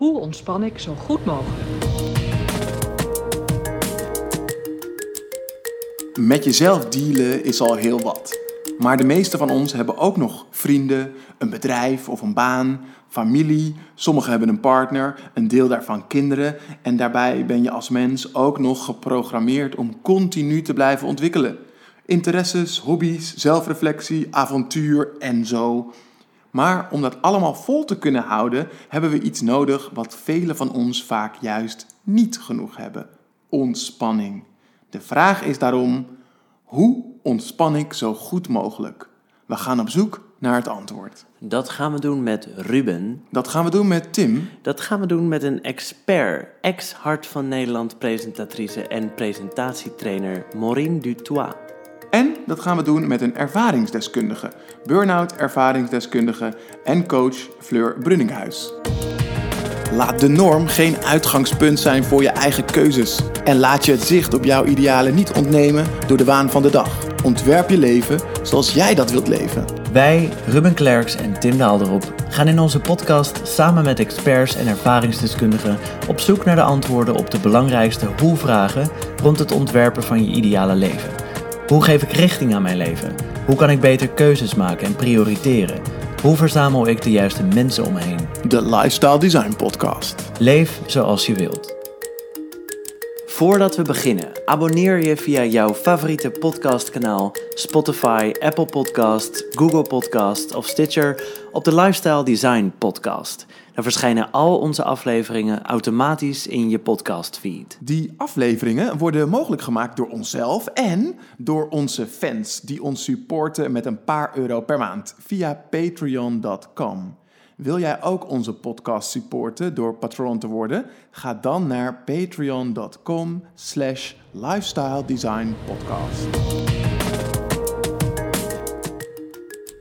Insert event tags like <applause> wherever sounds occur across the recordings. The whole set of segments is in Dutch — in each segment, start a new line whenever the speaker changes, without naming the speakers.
Hoe ontspan ik zo goed mogelijk?
Met jezelf dealen is al heel wat. Maar de meeste van ons hebben ook nog vrienden, een bedrijf of een baan, familie. Sommigen hebben een partner, een deel daarvan kinderen. En daarbij ben je als mens ook nog geprogrammeerd om continu te blijven ontwikkelen. Interesses, hobby's, zelfreflectie, avontuur en zo. Maar om dat allemaal vol te kunnen houden, hebben we iets nodig wat velen van ons vaak juist niet genoeg hebben: ontspanning. De vraag is daarom: hoe ontspan ik zo goed mogelijk? We gaan op zoek naar het antwoord.
Dat gaan we doen met Ruben.
Dat gaan we doen met Tim.
Dat gaan we doen met een expert, ex-Hart van Nederland presentatrice en presentatietrainer Maureen Dutois.
En dat gaan we doen met een ervaringsdeskundige, burn-out ervaringsdeskundige en coach Fleur Brunninghuis. Laat de norm geen uitgangspunt zijn voor je eigen keuzes. En laat je het zicht op jouw idealen niet ontnemen door de waan van de dag. Ontwerp je leven zoals jij dat wilt leven.
Wij, Ruben Klerks en Tim Daalderop, gaan in onze podcast samen met experts en ervaringsdeskundigen op zoek naar de antwoorden op de belangrijkste hoe-vragen rond het ontwerpen van je ideale leven. Hoe geef ik richting aan mijn leven? Hoe kan ik beter keuzes maken en prioriteren? Hoe verzamel ik de juiste mensen om me heen?
De Lifestyle Design Podcast.
Leef zoals je wilt. Voordat we beginnen, abonneer je via jouw favoriete podcastkanaal, Spotify, Apple Podcast, Google Podcast of Stitcher op de Lifestyle Design Podcast. Dan verschijnen al onze afleveringen automatisch in je podcastfeed.
Die afleveringen worden mogelijk gemaakt door onszelf en door onze fans die ons supporten met een paar euro per maand via patreon.com. Wil jij ook onze podcast supporten door patron te worden? Ga dan naar patreon.com slash lifestyle design podcast.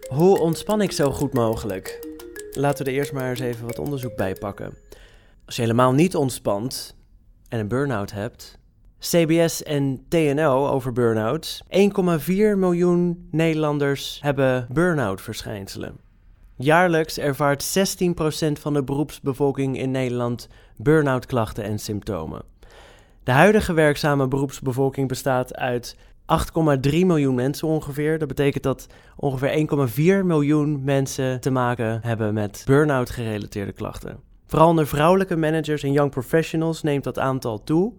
Hoe ontspan ik zo goed mogelijk? Laten we er eerst maar eens even wat onderzoek bij pakken. Als je helemaal niet ontspant en een burn-out hebt, CBS en TNO over burn-out. 1,4 miljoen Nederlanders hebben burn-out verschijnselen. Jaarlijks ervaart 16% van de beroepsbevolking in Nederland burn-out klachten en symptomen. De huidige werkzame beroepsbevolking bestaat uit 8,3 miljoen mensen ongeveer. Dat betekent dat ongeveer 1,4 miljoen mensen te maken hebben met burn-out gerelateerde klachten. Vooral onder vrouwelijke managers en young professionals neemt dat aantal toe.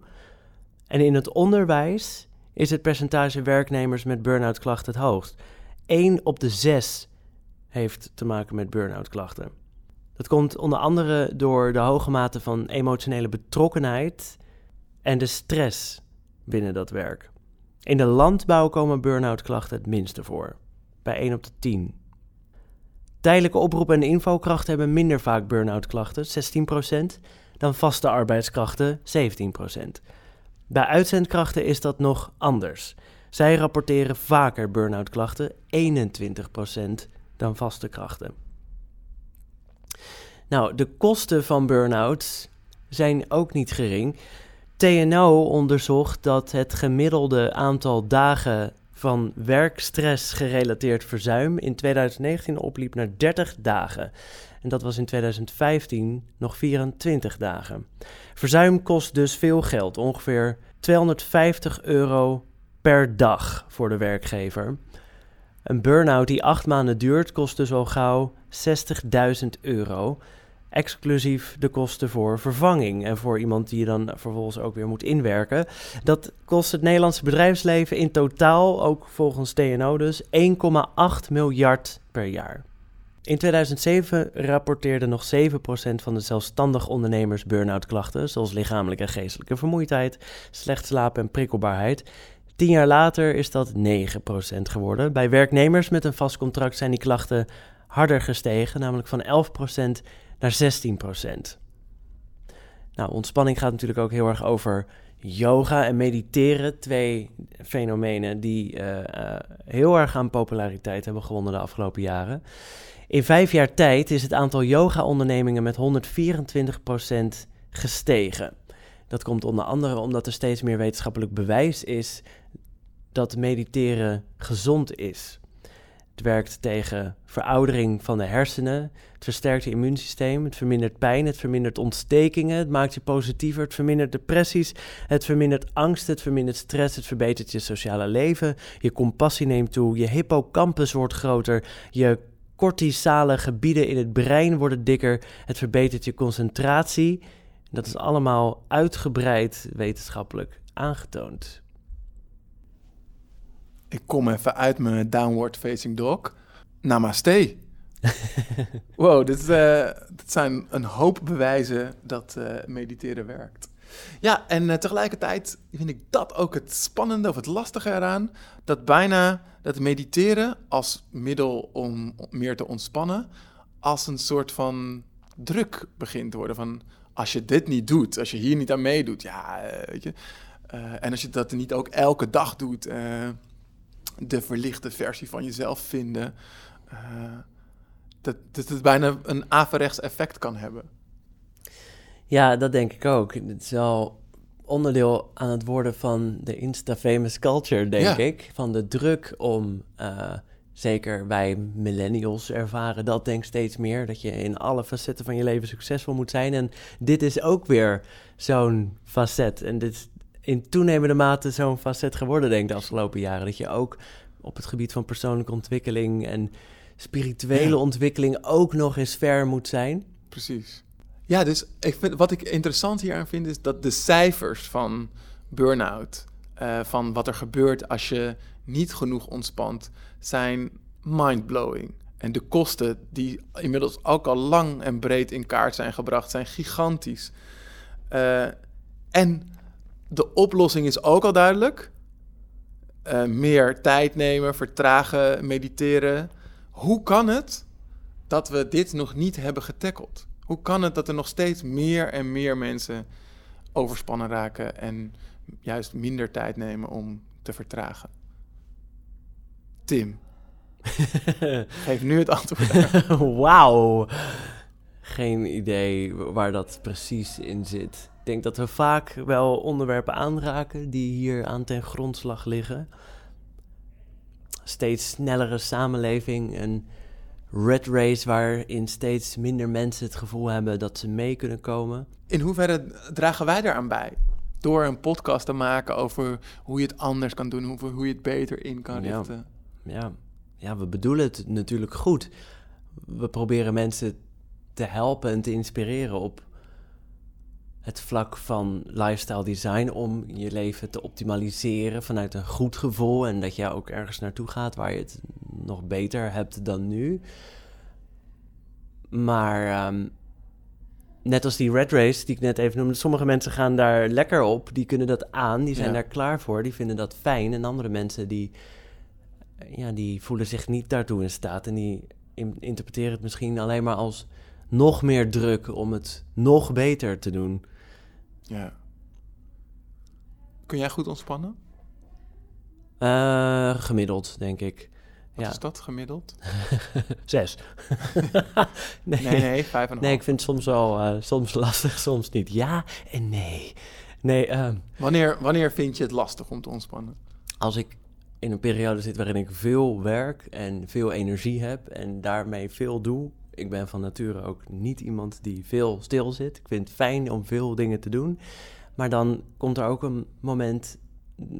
En in het onderwijs is het percentage werknemers met burn-out klachten het hoogst. 1 op de 6 heeft te maken met burn-out klachten. Dat komt onder andere door de hoge mate van emotionele betrokkenheid en de stress binnen dat werk. In de landbouw komen burn-out klachten het minste voor, bij 1 op de 10. Tijdelijke oproep- en infokrachten hebben minder vaak burn-out klachten, 16%, dan vaste arbeidskrachten, 17%. Bij uitzendkrachten is dat nog anders. Zij rapporteren vaker burn-out klachten, 21% dan vaste krachten. Nou, de kosten van burn-out zijn ook niet gering. TNO onderzocht dat het gemiddelde aantal dagen van werkstress gerelateerd verzuim in 2019 opliep naar 30 dagen. En dat was in 2015 nog 24 dagen. Verzuim kost dus veel geld, ongeveer 250 euro per dag voor de werkgever. Een burn-out die acht maanden duurt kost dus al gauw 60.000 euro exclusief de kosten voor vervanging en voor iemand die je dan vervolgens ook weer moet inwerken. Dat kost het Nederlandse bedrijfsleven in totaal, ook volgens TNO dus, 1,8 miljard per jaar. In 2007 rapporteerde nog 7% van de zelfstandig ondernemers burn-out klachten, zoals lichamelijke en geestelijke vermoeidheid, slecht slapen en prikkelbaarheid. Tien jaar later is dat 9% geworden. Bij werknemers met een vast contract zijn die klachten harder gestegen, namelijk van 11% naar 16%. Nou, ontspanning gaat natuurlijk ook heel erg over yoga en mediteren. Twee fenomenen die uh, uh, heel erg aan populariteit hebben gewonnen de afgelopen jaren. In vijf jaar tijd is het aantal yoga-ondernemingen met 124% gestegen. Dat komt onder andere omdat er steeds meer wetenschappelijk bewijs is dat mediteren gezond is. Het werkt tegen veroudering van de hersenen. Het versterkt je immuunsysteem. Het vermindert pijn. Het vermindert ontstekingen. Het maakt je positiever. Het vermindert depressies. Het vermindert angst. Het vermindert stress. Het verbetert je sociale leven. Je compassie neemt toe. Je hippocampus wordt groter. Je cortisale gebieden in het brein worden dikker. Het verbetert je concentratie. Dat is allemaal uitgebreid wetenschappelijk aangetoond.
Ik kom even uit mijn downward facing dog. Namaste. <laughs> wow, dit, uh, dit, zijn een hoop bewijzen dat uh, mediteren werkt. Ja, en uh, tegelijkertijd vind ik dat ook het spannende of het lastige eraan. Dat bijna dat mediteren als middel om meer te ontspannen, als een soort van druk begint te worden. Van als je dit niet doet, als je hier niet aan meedoet, ja, weet je. en als je dat niet ook elke dag doet, de verlichte versie van jezelf vinden. Uh, dat, dat het bijna een averechts effect kan hebben.
Ja, dat denk ik ook. Het is wel onderdeel aan het worden van de Insta-famous culture, denk ik. Van de druk om, uh, zeker wij millennials ervaren dat denk ik steeds meer, dat je in alle facetten van je leven succesvol moet zijn. En dit is ook weer zo'n facet. En dit, in toenemende mate zo'n facet geworden, denk ik, de afgelopen jaren. Dat je ook op het gebied van persoonlijke ontwikkeling en spirituele ontwikkeling ook nog eens ver moet zijn.
Precies. Ja, dus ik vind, wat ik interessant hier aan vind, is dat de cijfers van burn-out, uh, van wat er gebeurt als je niet genoeg ontspant, zijn mind-blowing. En de kosten die inmiddels ook al lang en breed in kaart zijn gebracht, zijn gigantisch. Uh, en de oplossing is ook al duidelijk. Uh, meer tijd nemen, vertragen, mediteren. Hoe kan het dat we dit nog niet hebben getackeld? Hoe kan het dat er nog steeds meer en meer mensen overspannen raken en juist minder tijd nemen om te vertragen? Tim, <laughs> geef nu het antwoord.
Wauw. Geen idee waar dat precies in zit. Ik denk dat we vaak wel onderwerpen aanraken die hier aan ten grondslag liggen. Steeds snellere samenleving, een red race waarin steeds minder mensen het gevoel hebben dat ze mee kunnen komen.
In hoeverre dragen wij daaraan bij? Door een podcast te maken over hoe je het anders kan doen, over hoe je het beter in kan richten.
Ja, ja. ja we bedoelen het natuurlijk goed. We proberen mensen te helpen en te inspireren op het vlak van lifestyle design om je leven te optimaliseren vanuit een goed gevoel en dat je ook ergens naartoe gaat waar je het nog beter hebt dan nu. Maar ehm, net als die red race die ik net even noemde, sommige mensen gaan daar lekker op, die kunnen dat aan, die zijn daar klaar voor, die vinden dat fijn en andere mensen die, ja, die voelen zich niet daartoe in staat en die interpreteren het misschien alleen maar als nog meer druk om het nog beter te doen.
Ja. Kun jij goed ontspannen?
Uh, gemiddeld, denk ik.
Wat ja. is dat gemiddeld? <laughs>
Zes. <laughs>
nee, nee, nee, vijf en
Nee, ik vind het soms wel uh, soms <laughs> lastig, soms niet. Ja en nee. nee uh,
wanneer, wanneer vind je het lastig om te ontspannen?
Als ik in een periode zit waarin ik veel werk en veel energie heb en daarmee veel doe, ik ben van nature ook niet iemand die veel stil zit. Ik vind het fijn om veel dingen te doen. Maar dan komt er ook een moment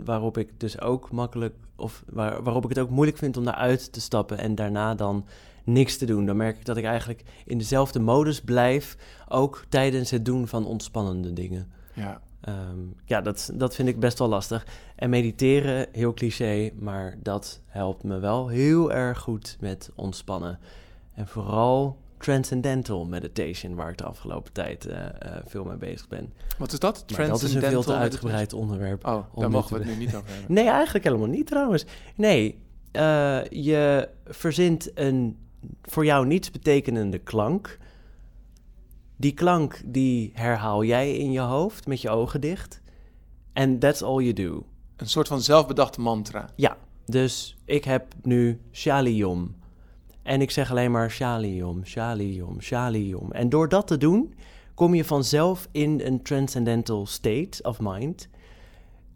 waarop ik dus ook makkelijk, of waar, waarop ik het ook moeilijk vind om daaruit te stappen en daarna dan niks te doen. Dan merk ik dat ik eigenlijk in dezelfde modus blijf, ook tijdens het doen van ontspannende dingen.
Ja.
Um, ja, dat, dat vind ik best wel lastig. En mediteren, heel cliché, maar dat helpt me wel heel erg goed met ontspannen. En vooral transcendental meditation, waar ik de afgelopen tijd uh, uh, veel mee bezig ben.
Wat is dat?
Maar dat is een veel te uitgebreid onderwerp.
Oh, daar mogen we het nu niet over hebben. <laughs>
Nee, eigenlijk helemaal niet trouwens. Nee, uh, je verzint een voor jou niets betekenende klank. Die klank die herhaal jij in je hoofd met je ogen dicht. En that's all you do.
Een soort van zelfbedacht mantra.
Ja, dus ik heb nu Shaliom. En ik zeg alleen maar Shaliom, Shaliom, Shaliom. En door dat te doen, kom je vanzelf in een transcendental state of mind.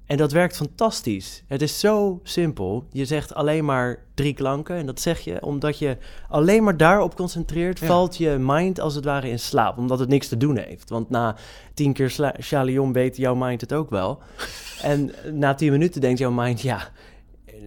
En dat werkt fantastisch. Het is zo simpel. Je zegt alleen maar drie klanken. En dat zeg je omdat je alleen maar daarop concentreert,
Ja.
valt je mind als het ware in slaap. Omdat het niks te doen heeft. Want na tien keer Chalion weet jouw mind het ook wel. <laughs> en na tien minuten denkt jouw mind, ja.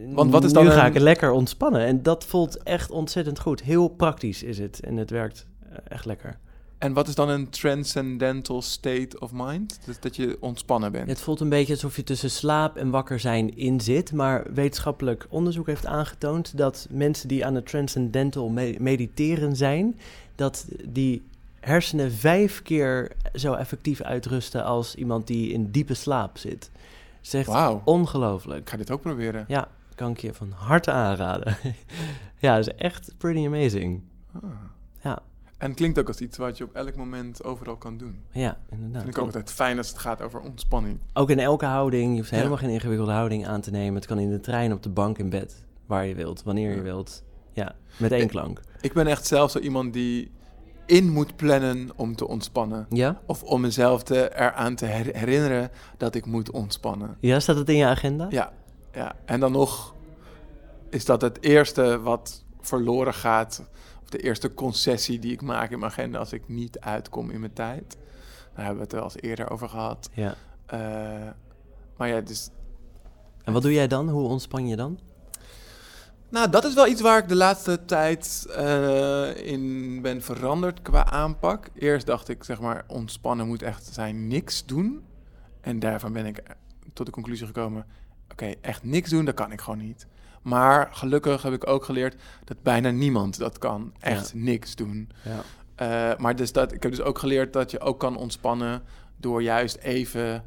Want wat is
nu
dan
ga
een-
ik lekker ontspannen. En dat voelt echt ontzettend goed. Heel praktisch is het. En het werkt eh, echt lekker.
En wat is dan een transcendental state of mind? Dus dat je ontspannen bent.
Het voelt een beetje alsof je tussen slaap en wakker zijn in zit. Maar wetenschappelijk onderzoek heeft aangetoond dat mensen die aan het transcendental me- mediteren zijn, dat die hersenen vijf keer zo effectief uitrusten als iemand die in diepe slaap zit. Echt
Wauw, ik
ongelooflijk.
ga dit ook proberen.
Ja, kan ik je van harte aanraden. <laughs> ja, het is echt pretty amazing.
Ah.
Ja.
En het klinkt ook als iets wat je op elk moment overal kan doen.
Ja, inderdaad.
vind ik ook altijd fijn als het gaat over ontspanning.
Ook in elke houding. Je hoeft
Ja.
helemaal geen ingewikkelde houding aan te nemen. Het kan in de trein, op de bank, in bed. Waar je wilt, wanneer je
Ja.
wilt. Ja, met één
Ik-
klank.
Ik ben echt zelf zo iemand die in moet plannen om te ontspannen.
Ja?
Of om mezelf te, eraan te her- herinneren dat ik moet ontspannen.
Ja, staat het in je agenda?
Ja, ja. En dan nog is dat het eerste wat verloren gaat. Of de eerste concessie die ik maak in mijn agenda als ik niet uitkom in mijn tijd. Daar hebben we het wel eens eerder over gehad.
Ja.
Eh, maar ja, dus
En wat doe jij dan? Hoe ontspan je dan?
Nou, dat is wel iets waar ik de laatste tijd eh, in ben veranderd qua aanpak. Eerst dacht ik, zeg maar, ontspannen moet echt zijn niks doen. En daarvan ben ik tot de conclusie gekomen, oké, echt niks doen, dat kan ik gewoon niet. Maar gelukkig heb ik ook geleerd dat bijna niemand dat kan. Echt niks doen.
Ja.
Eh, maar dus dat, ik heb dus ook geleerd dat je ook kan ontspannen door juist even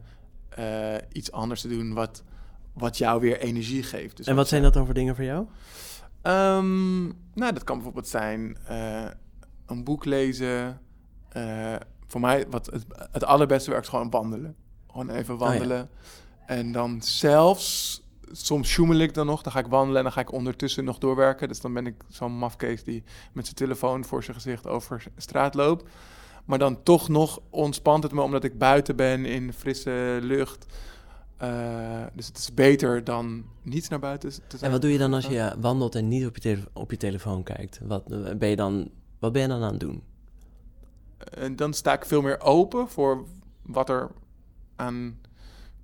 eh, iets anders te doen wat, wat jou weer energie geeft. Dus
en wat zijn dat dan voor dingen voor jou?
Ehm, nou, dat kan bijvoorbeeld zijn eh, een boek lezen. Voor mij, wat het, het allerbeste werkt, gewoon wandelen. Gewoon even
ja.
En dan zelfs, soms sjoemel ik dan nog, dan ga ik wandelen en dan ga ik ondertussen nog doorwerken. Dus dan ben ik zo'n mafkees die met zijn telefoon voor zijn gezicht over straat loopt. Maar dan toch nog ontspant het me, omdat ik buiten ben in frisse lucht. Eh, dus het is beter dan niet naar buiten te zijn.
En wat doe je dan als je wandelt en niet op je, tele- op je telefoon kijkt? Wat eh, ben je dan, wat ben je dan aan het doen?
En dan sta ik veel meer open voor wat er aan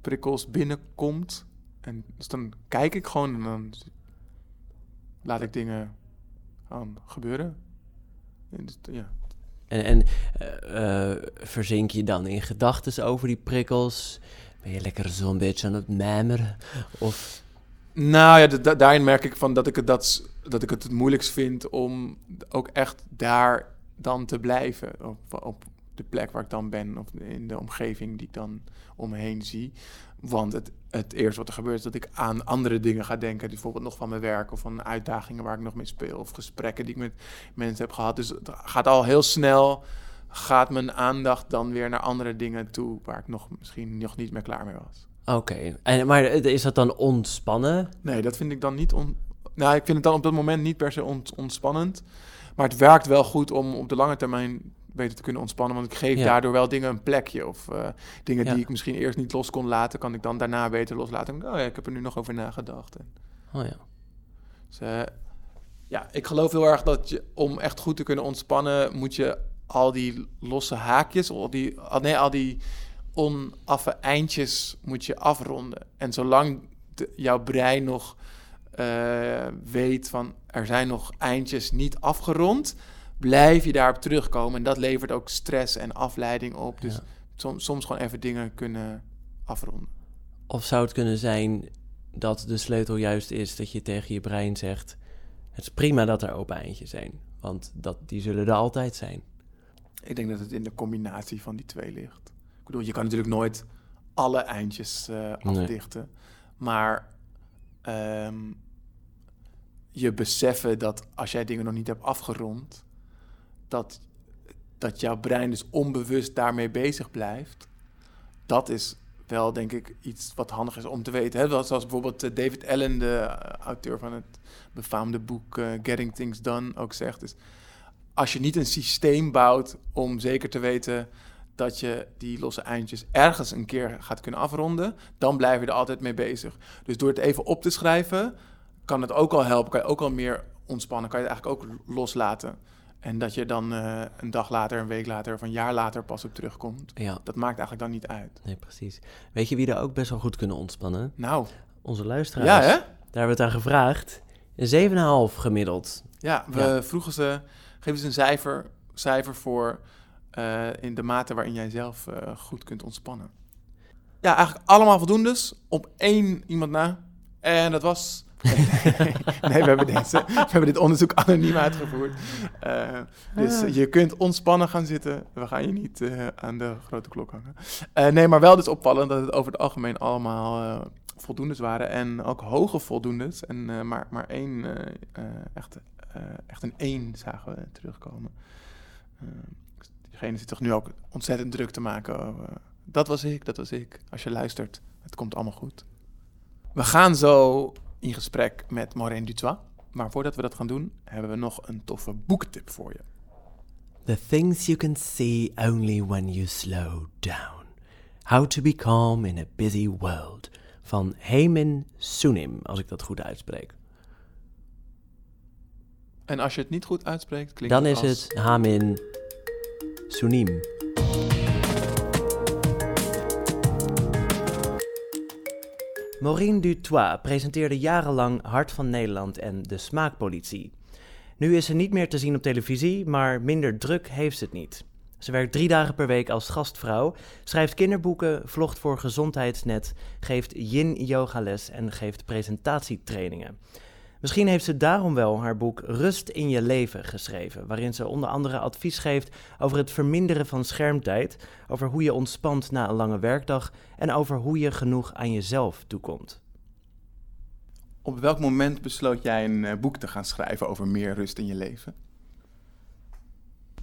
prikkels binnenkomt. En dus dan kijk ik gewoon en dan laat ik dingen gewoon gebeuren. En dus, ja.
En, en eh, eh, verzink je dan in gedachten over die prikkels? Ben je lekker zo'n beetje aan het mijmeren? Of
Nou ja, da- da- daarin merk ik van dat ik, het, dat, dat ik het het moeilijkst vind om ook echt daar dan te blijven. Op, op de plek waar ik dan ben of in de omgeving die ik dan om me heen zie. Want het, het eerste wat er gebeurt is dat ik aan andere dingen ga denken. Bijvoorbeeld nog van mijn werk of van uitdagingen waar ik nog mee speel. Of gesprekken die ik met mensen heb gehad. Dus het gaat al heel snel, gaat mijn aandacht dan weer naar andere dingen toe. Waar ik nog misschien nog niet meer klaar mee was.
Oké, en maar is dat dan ontspannen?
Nee, dat vind ik dan niet on... Nou, ik vind het dan op dat moment niet per se ont- ontspannend. Maar het werkt wel goed om op de lange termijn beter te kunnen ontspannen. Want ik geef
Ja.
daardoor wel dingen een plekje. Of eh, dingen
Ja.
die ik misschien eerst niet los kon laten, kan ik dan daarna beter loslaten. En, oh ja, ik heb er nu nog over nagedacht. En,
Oh ja.
dus, eh, ja, ik geloof heel erg dat je om echt goed te kunnen ontspannen, moet je al die losse haakjes, al die, al- nee, al die onaffe eindjes moet je afronden. En zolang de- jouw brein nog eh, weet van er zijn nog eindjes niet afgerond, blijf je daarop terugkomen. En dat levert ook stress en afleiding op. Dus
Ja.
som- soms gewoon even dingen kunnen afronden.
Of zou het kunnen zijn dat de sleutel juist is dat je tegen je brein zegt: Het is prima dat er open eindjes zijn, want dat, die zullen er altijd zijn.
Ik denk dat het in de combinatie van die twee ligt. Ik bedoel, je kan natuurlijk nooit alle eindjes eh, afdichten. Maar ehm, je beseffen dat als jij dingen nog niet hebt afgerond, dat, dat jouw brein dus onbewust daarmee bezig blijft. Dat is wel, denk ik, iets wat handig is om te weten. Hè? Zoals bijvoorbeeld eh, David Allen, de eh, auteur van het befaamde boek eh, Getting Things Done, ook zegt. Is als je niet een systeem bouwt om zeker te weten dat je die losse eindjes ergens een keer gaat kunnen afronden, dan blijf je er altijd mee bezig. Dus door het even op te schrijven, kan het ook al helpen, kan je ook al meer ontspannen, kan je het eigenlijk ook loslaten. En dat je dan eh, een dag later, een week later of een jaar later pas op terugkomt.
Ja,
Dat maakt eigenlijk dan niet uit.
nee, precies. Weet je wie er ook best wel goed kunnen ontspannen?
Nou,
Onze luisteraars.
ja hè?
Daar hebben we het aan gevraagd. Een 7,5 gemiddeld.
Ja, we
Ja.
vroegen ze, geef eens een cijfer, cijfer voor eh, in de mate waarin jij zelf eh, goed kunt ontspannen. Ja, eigenlijk allemaal voldoendes op één iemand na. En dat was... <laughs> nee, we hebben, deze, we hebben dit onderzoek anoniem uitgevoerd. Eh, dus
Ah.
je kunt ontspannen gaan zitten. We gaan je niet eh, aan de grote klok hangen. Eh, nee, maar wel dus opvallend dat het over het algemeen allemaal voldoendes waren. En ook hoge voldoendes. En maar, maar één, echt, echt een één zagen we terugkomen. Diegene zit toch nu ook ontzettend druk te maken. over, dat was ik, dat was ik. Als je luistert, het komt allemaal goed. We gaan zo in gesprek met Maureen Dutois. Maar voordat we dat gaan doen, hebben we nog een toffe boektip voor je.
The things you can see only when you slow down. How to be calm in a busy world. Van Hemin Sunim, als ik dat goed uitspreek.
En als je het niet goed uitspreekt, klinkt
Dan
het
is
als...
het Hamin Sunim. Maureen Dutois presenteerde jarenlang Hart van Nederland en De Smaakpolitie. Nu is ze niet meer te zien op televisie, maar minder druk heeft ze het niet. Ze werkt drie dagen per week als gastvrouw, schrijft kinderboeken, vlogt voor Gezondheidsnet, geeft yin-yogales en geeft presentatietrainingen. Misschien heeft ze daarom wel haar boek Rust in je leven geschreven, waarin ze onder andere advies geeft over het verminderen van schermtijd, over hoe je ontspant na een lange werkdag en over hoe je genoeg aan jezelf toekomt.
Op welk moment besloot jij een eh, boek te gaan schrijven over meer rust in je leven?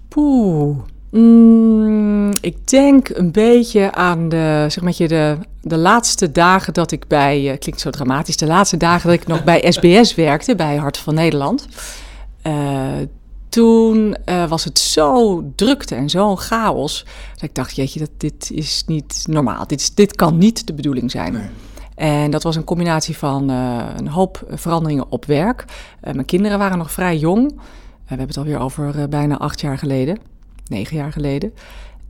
Poeh. Mm, ik denk een beetje aan de, zeg maar, de, de laatste dagen dat ik bij, eh, klinkt zo dramatisch, de laatste dagen dat ik nog bij <laughs> SBS werkte, bij Hart van Nederland. Eh, toen eh, was het zo drukte en zo'n chaos, dat ik dacht, jeetje, dat, dit is niet normaal. Dit, is, dit kan niet de bedoeling zijn.
Nee.
En dat was een combinatie van een hoop veranderingen op werk. Mijn kinderen waren nog vrij jong. We hebben het alweer over bijna acht jaar geleden, negen jaar geleden.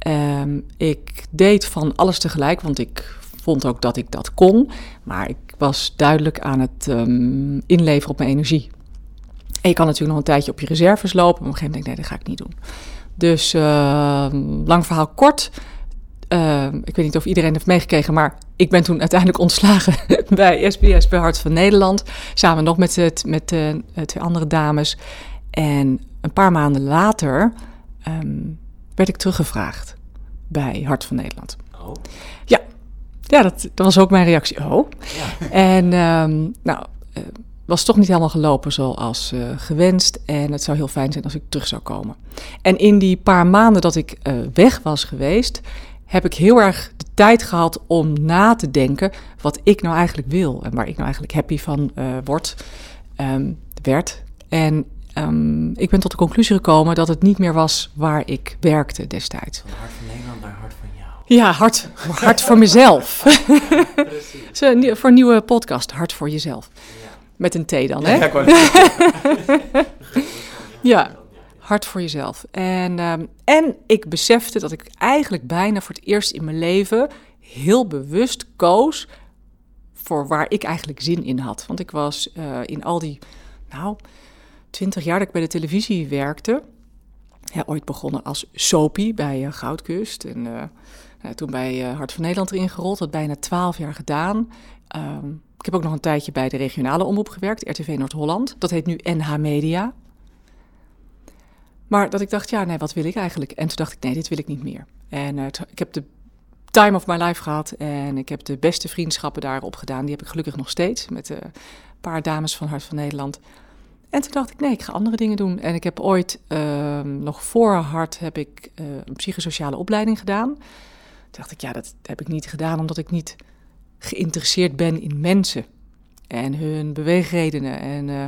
Ehm, ik deed van alles tegelijk, want ik vond ook dat ik dat kon. Maar ik was duidelijk aan het ehm, inleveren op mijn energie. En je kan natuurlijk nog een tijdje op je reserves lopen. Maar op een gegeven moment denk ik, nee, dat ga ik niet doen. Dus ehm, lang verhaal kort. Ik weet niet of iedereen heeft meegekregen, maar ik ben toen uiteindelijk ontslagen <laughs> bij SBS bij Hart van Nederland. Samen nog met, het, met eh, twee andere dames. En een paar maanden later werd ik teruggevraagd bij Hart van Nederland.
Oh.
Ja, dat, dat was ook mijn reactie. Oh. En ehm, nou, eh, was toch niet helemaal gelopen zoals eh, gewenst. En het zou heel fijn zijn als ik terug zou komen. En in die paar maanden dat ik eh, weg was geweest, heb ik heel erg de tijd gehad om na te denken wat ik nou eigenlijk wil. En waar ik nou eigenlijk happy van eh, word, ehm, werd. En ehm, ik ben tot de conclusie gekomen dat het niet meer was waar ik werkte destijds.
Van Hart van Nederland naar Hart van jou.
Ja, hard, hard voor mezelf. <laughs> Voor een nieuwe podcast, Hard voor jezelf. Met een T dan, hè? <laughs>
Ja,
Ja, hard voor jezelf. En, ehm, en ik besefte dat ik eigenlijk bijna voor het eerst in mijn leven heel bewust koos voor waar ik eigenlijk zin in had. Want ik was eh, in al die, nou, twintig jaar dat ik bij de televisie werkte, ja, ooit begonnen als soapie bij eh, Goudkust. En eh, nou, toen bij eh, Hart van Nederland erin gerold, dat bijna twaalf jaar gedaan. Ehm, ik heb ook nog een tijdje bij de regionale omroep gewerkt, RTV Noord-Holland. Dat heet nu NH Media. Maar dat ik dacht, ja, nee, wat wil ik eigenlijk? En toen dacht ik, nee, dit wil ik niet meer. En ik heb de time of my life gehad en ik heb de beste vriendschappen daarop gedaan. Die heb ik gelukkig nog steeds met een paar dames van Hart van Nederland. En toen dacht ik, nee, ik ga andere dingen doen. En ik heb ooit, ehm, nog voor Hart, heb ik eh, een psychosociale opleiding gedaan. Toen dacht ik, ja, dat heb ik niet gedaan omdat ik niet geïnteresseerd ben in mensen en hun beweegredenen. En, eh,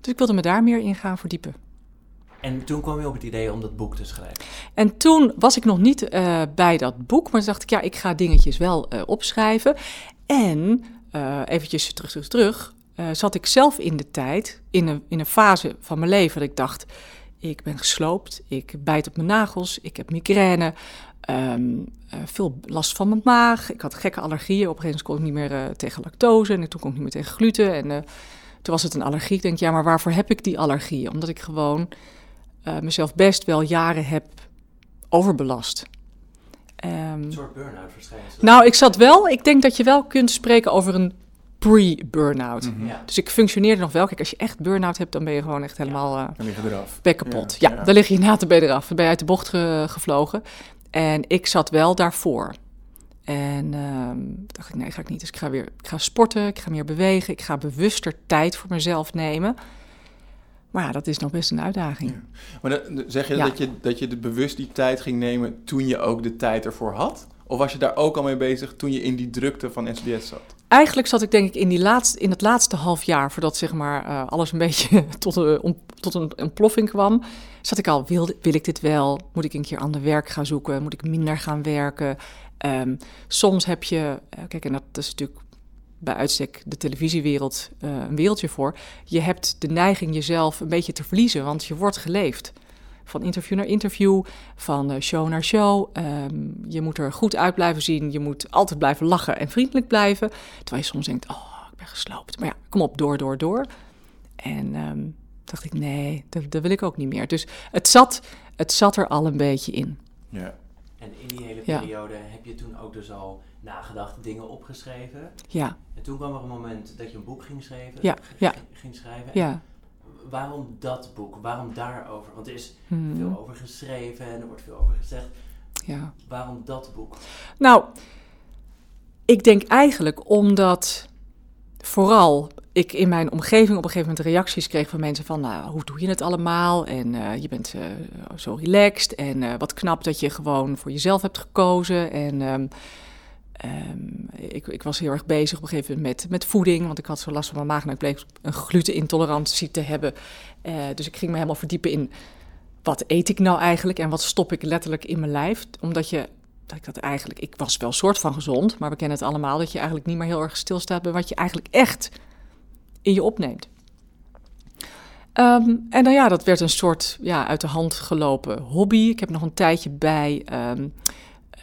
dus ik wilde me daar meer in gaan verdiepen.
En toen kwam je op het idee om dat boek te schrijven.
En toen was ik nog niet eh, bij dat boek, maar toen dacht ik, ja, ik ga dingetjes wel opschrijven. En uh, eventjes terug, terug, terug, zat ik zelf in de tijd, in een, in een fase van mijn leven, dat ik dacht, ik ben gesloopt, ik bijt op mijn nagels, ik heb migraine, um, veel last van mijn maag. Ik had gekke allergieën, op een gegeven moment kon ik niet meer tegen lactose en toen kon ik niet meer tegen gluten. En toen was het een allergie. Ik denk, ja, maar waarvoor heb ik die allergie? Omdat ik gewoon mezelf best wel jaren heb overbelast.
Um, een soort burn-out waarschijnlijk.
Nou, ik zat wel, ik denk dat je wel kunt spreken over een pre-burn-out. Mm -hmm. ja. Dus ik functioneerde nog wel. Kijk, als je echt burn-out hebt, dan ben je gewoon echt helemaal uh,
dan lig je eraf.
Bek kapot. Ja, ja, dan lig je na te ben eraf. Dan ben je uit de bocht ge gevlogen. En ik zat wel daarvoor. En um, dacht ik, nee, ga ik niet. Dus ik ga weer ik ga sporten, ik ga meer bewegen, ik ga bewuster tijd voor mezelf nemen. Maar ja, dat is nog best een uitdaging. Ja.
Maar dan, zeg je, dat je dat je de bewust die tijd ging nemen toen je ook de tijd ervoor had? Of was je daar ook al mee bezig toen je in die drukte van SDS zat?
Eigenlijk zat ik denk ik in, die laatste, in het laatste half jaar, voordat zeg maar, uh, alles een beetje <laughs> tot een, tot een ontploffing kwam, zat ik al, wil, wil ik dit wel? Moet ik een keer ander werk gaan zoeken? Moet ik minder gaan werken? Um, soms heb je, uh, kijk, en dat is natuurlijk bij uitstek de televisiewereld uh, een wereldje voor. Je hebt de neiging jezelf een beetje te verliezen, want je wordt geleefd. Van interview naar interview, van uh, show naar show. Um, je moet er goed uit blijven zien. Je moet altijd blijven lachen en vriendelijk blijven. Terwijl je soms denkt, oh, ik ben gesloopt. Maar ja, kom op, door, door, door. En um, dacht ik, nee, dat, dat, wil ik ook niet meer. Dus het zat, het zat er al een beetje in.
Ja.
En in die hele periode ja. heb je toen ook dus al nagedacht, dingen opgeschreven.
Ja.
En toen kwam er een moment dat je een boek ging schrijven.
Ja. ja.
Ging schrijven.
Ja.
Waarom dat boek? Waarom daarover? Want er is hmm. veel over geschreven en er wordt veel over gezegd.
Ja.
Waarom dat boek?
Nou, ik denk eigenlijk omdat vooral ik in mijn omgeving op een gegeven moment reacties kreeg van mensen van, nou, hoe doe je het allemaal? En uh, je bent uh, zo relaxed en uh, wat knap dat je gewoon voor jezelf hebt gekozen. En um, um, ik, ik, was heel erg bezig op een gegeven moment met, met voeding, want ik had zo last van mijn maag en ik bleek een glutenintolerantie te hebben. dus ik ging me helemaal verdiepen in wat eet ik nou eigenlijk en wat stop ik letterlijk in mijn lijf. Omdat je dat ik dat eigenlijk, ik was wel soort van gezond, maar we kennen het allemaal dat je eigenlijk niet meer heel erg stilstaat bij wat je eigenlijk echt in je opneemt. Um, en dan ja, dat werd een soort ja, uit de hand gelopen hobby. Ik heb nog een tijdje bij um,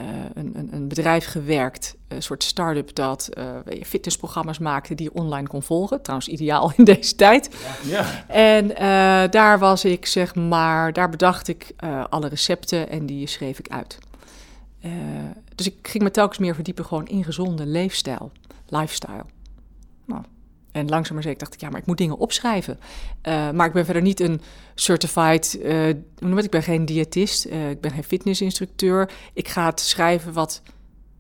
uh, een, een, een, bedrijf gewerkt, een soort start-up dat uh, fitnessprogramma's maakte die je online kon volgen. Trouwens, ideaal in <laughs> deze tijd.
Ja.
En uh, daar was ik, zeg maar, daar bedacht ik alle recepten en die schreef ik uit. dus ik ging me telkens meer verdiepen gewoon in gezonde leefstijl, lifestyle. En langzaam maar zeker dacht ik, ja, maar ik moet dingen opschrijven. Uh, maar ik ben verder niet een certified, uh, hoe noem het, ik ben geen diëtist, uh, ik ben geen fitnessinstructeur. Ik ga het schrijven wat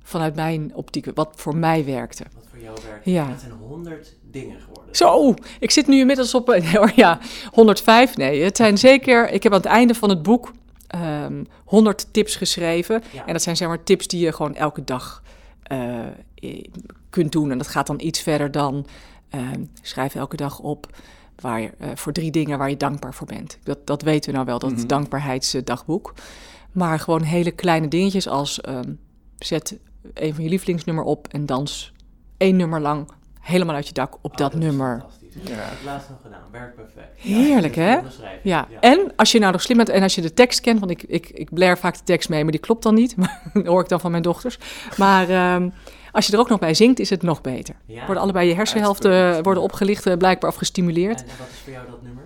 vanuit mijn optiek, wat voor mij werkte.
Wat voor jou werkte.
Ja.
Het zijn honderd dingen geworden.
Zo, ik zit nu inmiddels op, <laughs> nee, ja, 105. Nee, het zijn zeker, ik heb aan het einde van het boek um, ehm, 100 tips geschreven. Ja. En dat zijn zeg maar tips die je gewoon elke dag kunt doen. En dat gaat dan iets verder dan Uh, schrijf elke dag op waar je, uh, voor drie dingen waar je dankbaar voor bent. Dat, dat weten we nou wel, dat mm -hmm. dankbaarheidsdagboek. Maar gewoon hele kleine dingetjes als um, zet een van je lievelingsnummer op en dans één nummer lang helemaal uit je dak op
oh,
dat,
dat
nummer.
Ja, het laatst nog gedaan, werkt perfect.
Heerlijk, ja, hè? Ja. ja. En als je nou nog slim bent en als je de tekst kent, want ik, ik, ik blair vaak de tekst mee, maar die klopt dan niet. dat <laughs> hoor ik dan van mijn dochters. Maar um, als je er ook nog bij zingt, is het nog beter. Ja. Worden allebei je hersenhelften worden opgelicht, eh, blijkbaar of gestimuleerd.
En wat is voor jou dat nummer?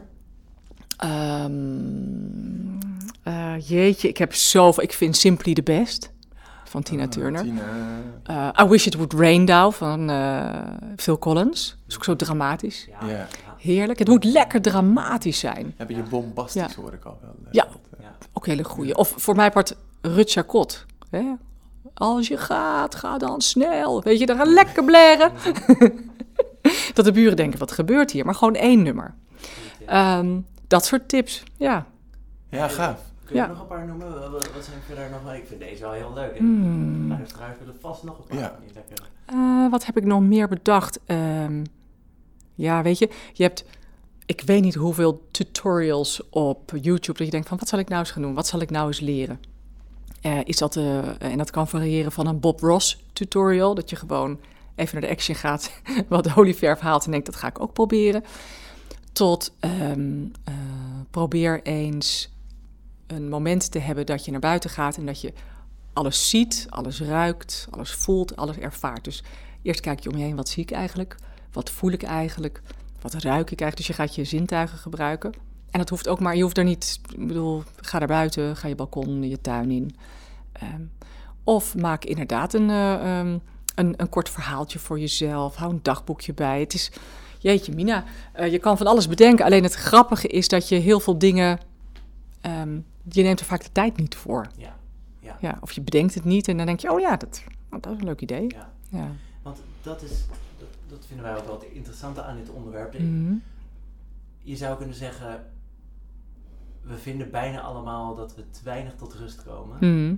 Um, uh, jeetje, ik heb zoveel. Ik vind Simply the Best van Tina uh, Turner.
Tina.
Uh, I Wish It Would Rain Down van Phil Collins. Dat is ook zo dramatisch.
Ja. Yeah.
Heerlijk. Het moet lekker dramatisch zijn.
Heb je ja. bombastisch, ja. hoor ik al wel.
Ja, ja. ook hele goede. Of voor mij part Rut Chacot. Hè? Als je gaat, ga dan snel. Weet je, dan gaan lekker blaren. <laughs> dat de buren denken, wat gebeurt hier? Maar gewoon één nummer. Um, dat soort tips, ja.
Ja, gaaf.
Kun je ja. nog een paar noemen? Wat, wat zijn verder nog? Ik vind deze wel heel leuk. Hmm. Luisteraars willen vast nog een paar.
Ja.
Uh, wat heb ik nog meer bedacht? Um, ja, weet je, je hebt... ik weet niet hoeveel tutorials op YouTube dat je denkt van wat zal ik nou eens gaan doen? Wat zal ik nou eens leren? Eh, is dat, uh, en dat kan variëren van een Bob Ross tutorial, dat je gewoon even naar de action gaat, <laughs> wat olieverf haalt en denkt dat ga ik ook proberen. Tot um, uh, probeer eens een moment te hebben dat je naar buiten gaat en dat je alles ziet, alles ruikt, alles voelt, alles ervaart. Dus eerst kijk je om je heen, wat zie ik eigenlijk? Wat voel ik eigenlijk? Wat ruik ik eigenlijk? Dus je gaat je zintuigen gebruiken. En dat hoeft ook maar, je hoeft er niet, ik bedoel, ga naar buiten, ga je balkon, je tuin in. Um, of maak inderdaad een, uh, um, een, een kort verhaaltje voor jezelf. Hou een dagboekje bij. Het is, jeetje Mina, uh, je kan van alles bedenken. Alleen het grappige is dat je heel veel dingen, um, je neemt er vaak de tijd niet voor.
Ja. Ja.
ja. Of je bedenkt het niet en dan denk je, oh ja, dat, oh, dat is een leuk idee.
Ja.
ja.
Want dat is, dat, dat vinden wij ook wel het interessante aan dit onderwerp.
Mhm.
Je zou kunnen zeggen, we vinden bijna allemaal dat we te weinig tot rust komen.
Mhm.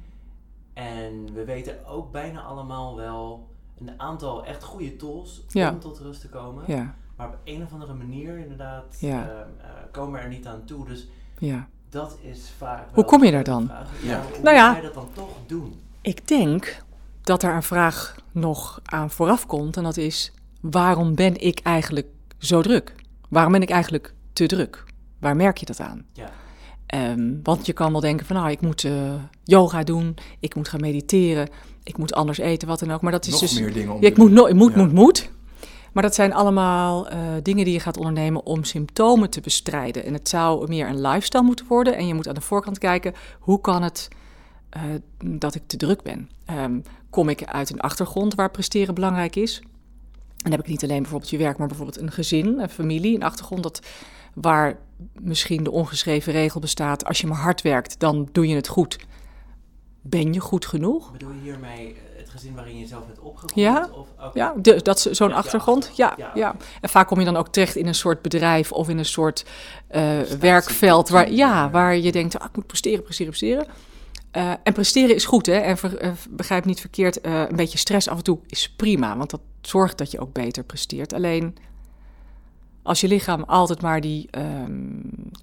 En we weten ook bijna allemaal wel een aantal echt goede tools
Ja.
om tot rust te komen.
Ja,
Maar op een of andere manier inderdaad
Ja.
ehm, eh, komen we er niet aan toe. Dus
ja.
dat is vaak
Hoe kom je daar dan?
Ja.
Ja. Hoe
Nou ja.
je dat dan toch doen?
Ik denk dat er een vraag nog aan vooraf komt en dat is, waarom ben ik eigenlijk zo druk? Waarom ben ik eigenlijk te druk? Waar merk je dat aan?
Ja.
Ehm, want je kan wel denken van, nou, ik moet eh, yoga doen, ik moet gaan mediteren, ik moet anders eten, wat dan ook. Maar dat is
Nog
dus...
meer dingen om
Ja, ik moet, no moet,
Ja.
moet, moet. Maar dat zijn allemaal eh, dingen die je gaat ondernemen om symptomen te bestrijden. En het zou meer een lifestyle moeten worden. En je moet aan de voorkant kijken, hoe kan het eh, dat ik te druk ben? Ehm, kom ik uit een achtergrond waar presteren belangrijk is? En dan heb ik niet alleen bijvoorbeeld je werk, maar bijvoorbeeld een gezin, een familie, een achtergrond dat, waar misschien de ongeschreven regel bestaat. Als je maar hard werkt, dan doe je het goed. Ben je goed genoeg?
Bedoel je hiermee eh, het gezin waarin je zelf bent opgegroeid?
Ja.
Of.
Ja, de, dat is zo'n
Ja, ja,
achtergrond. Ja,
ja.
En vaak kom je dan ook terecht in een soort bedrijf of in een soort eh, werkveld waar, ja, waar je denkt, ah, ik moet presteren, presteren, presteren. Eh, en presteren is goed, hè? En ver- begrijp niet verkeerd, een beetje stress af en toe is prima, want dat zorgt dat je ook beter presteert. Alleen als je lichaam altijd maar die ehm,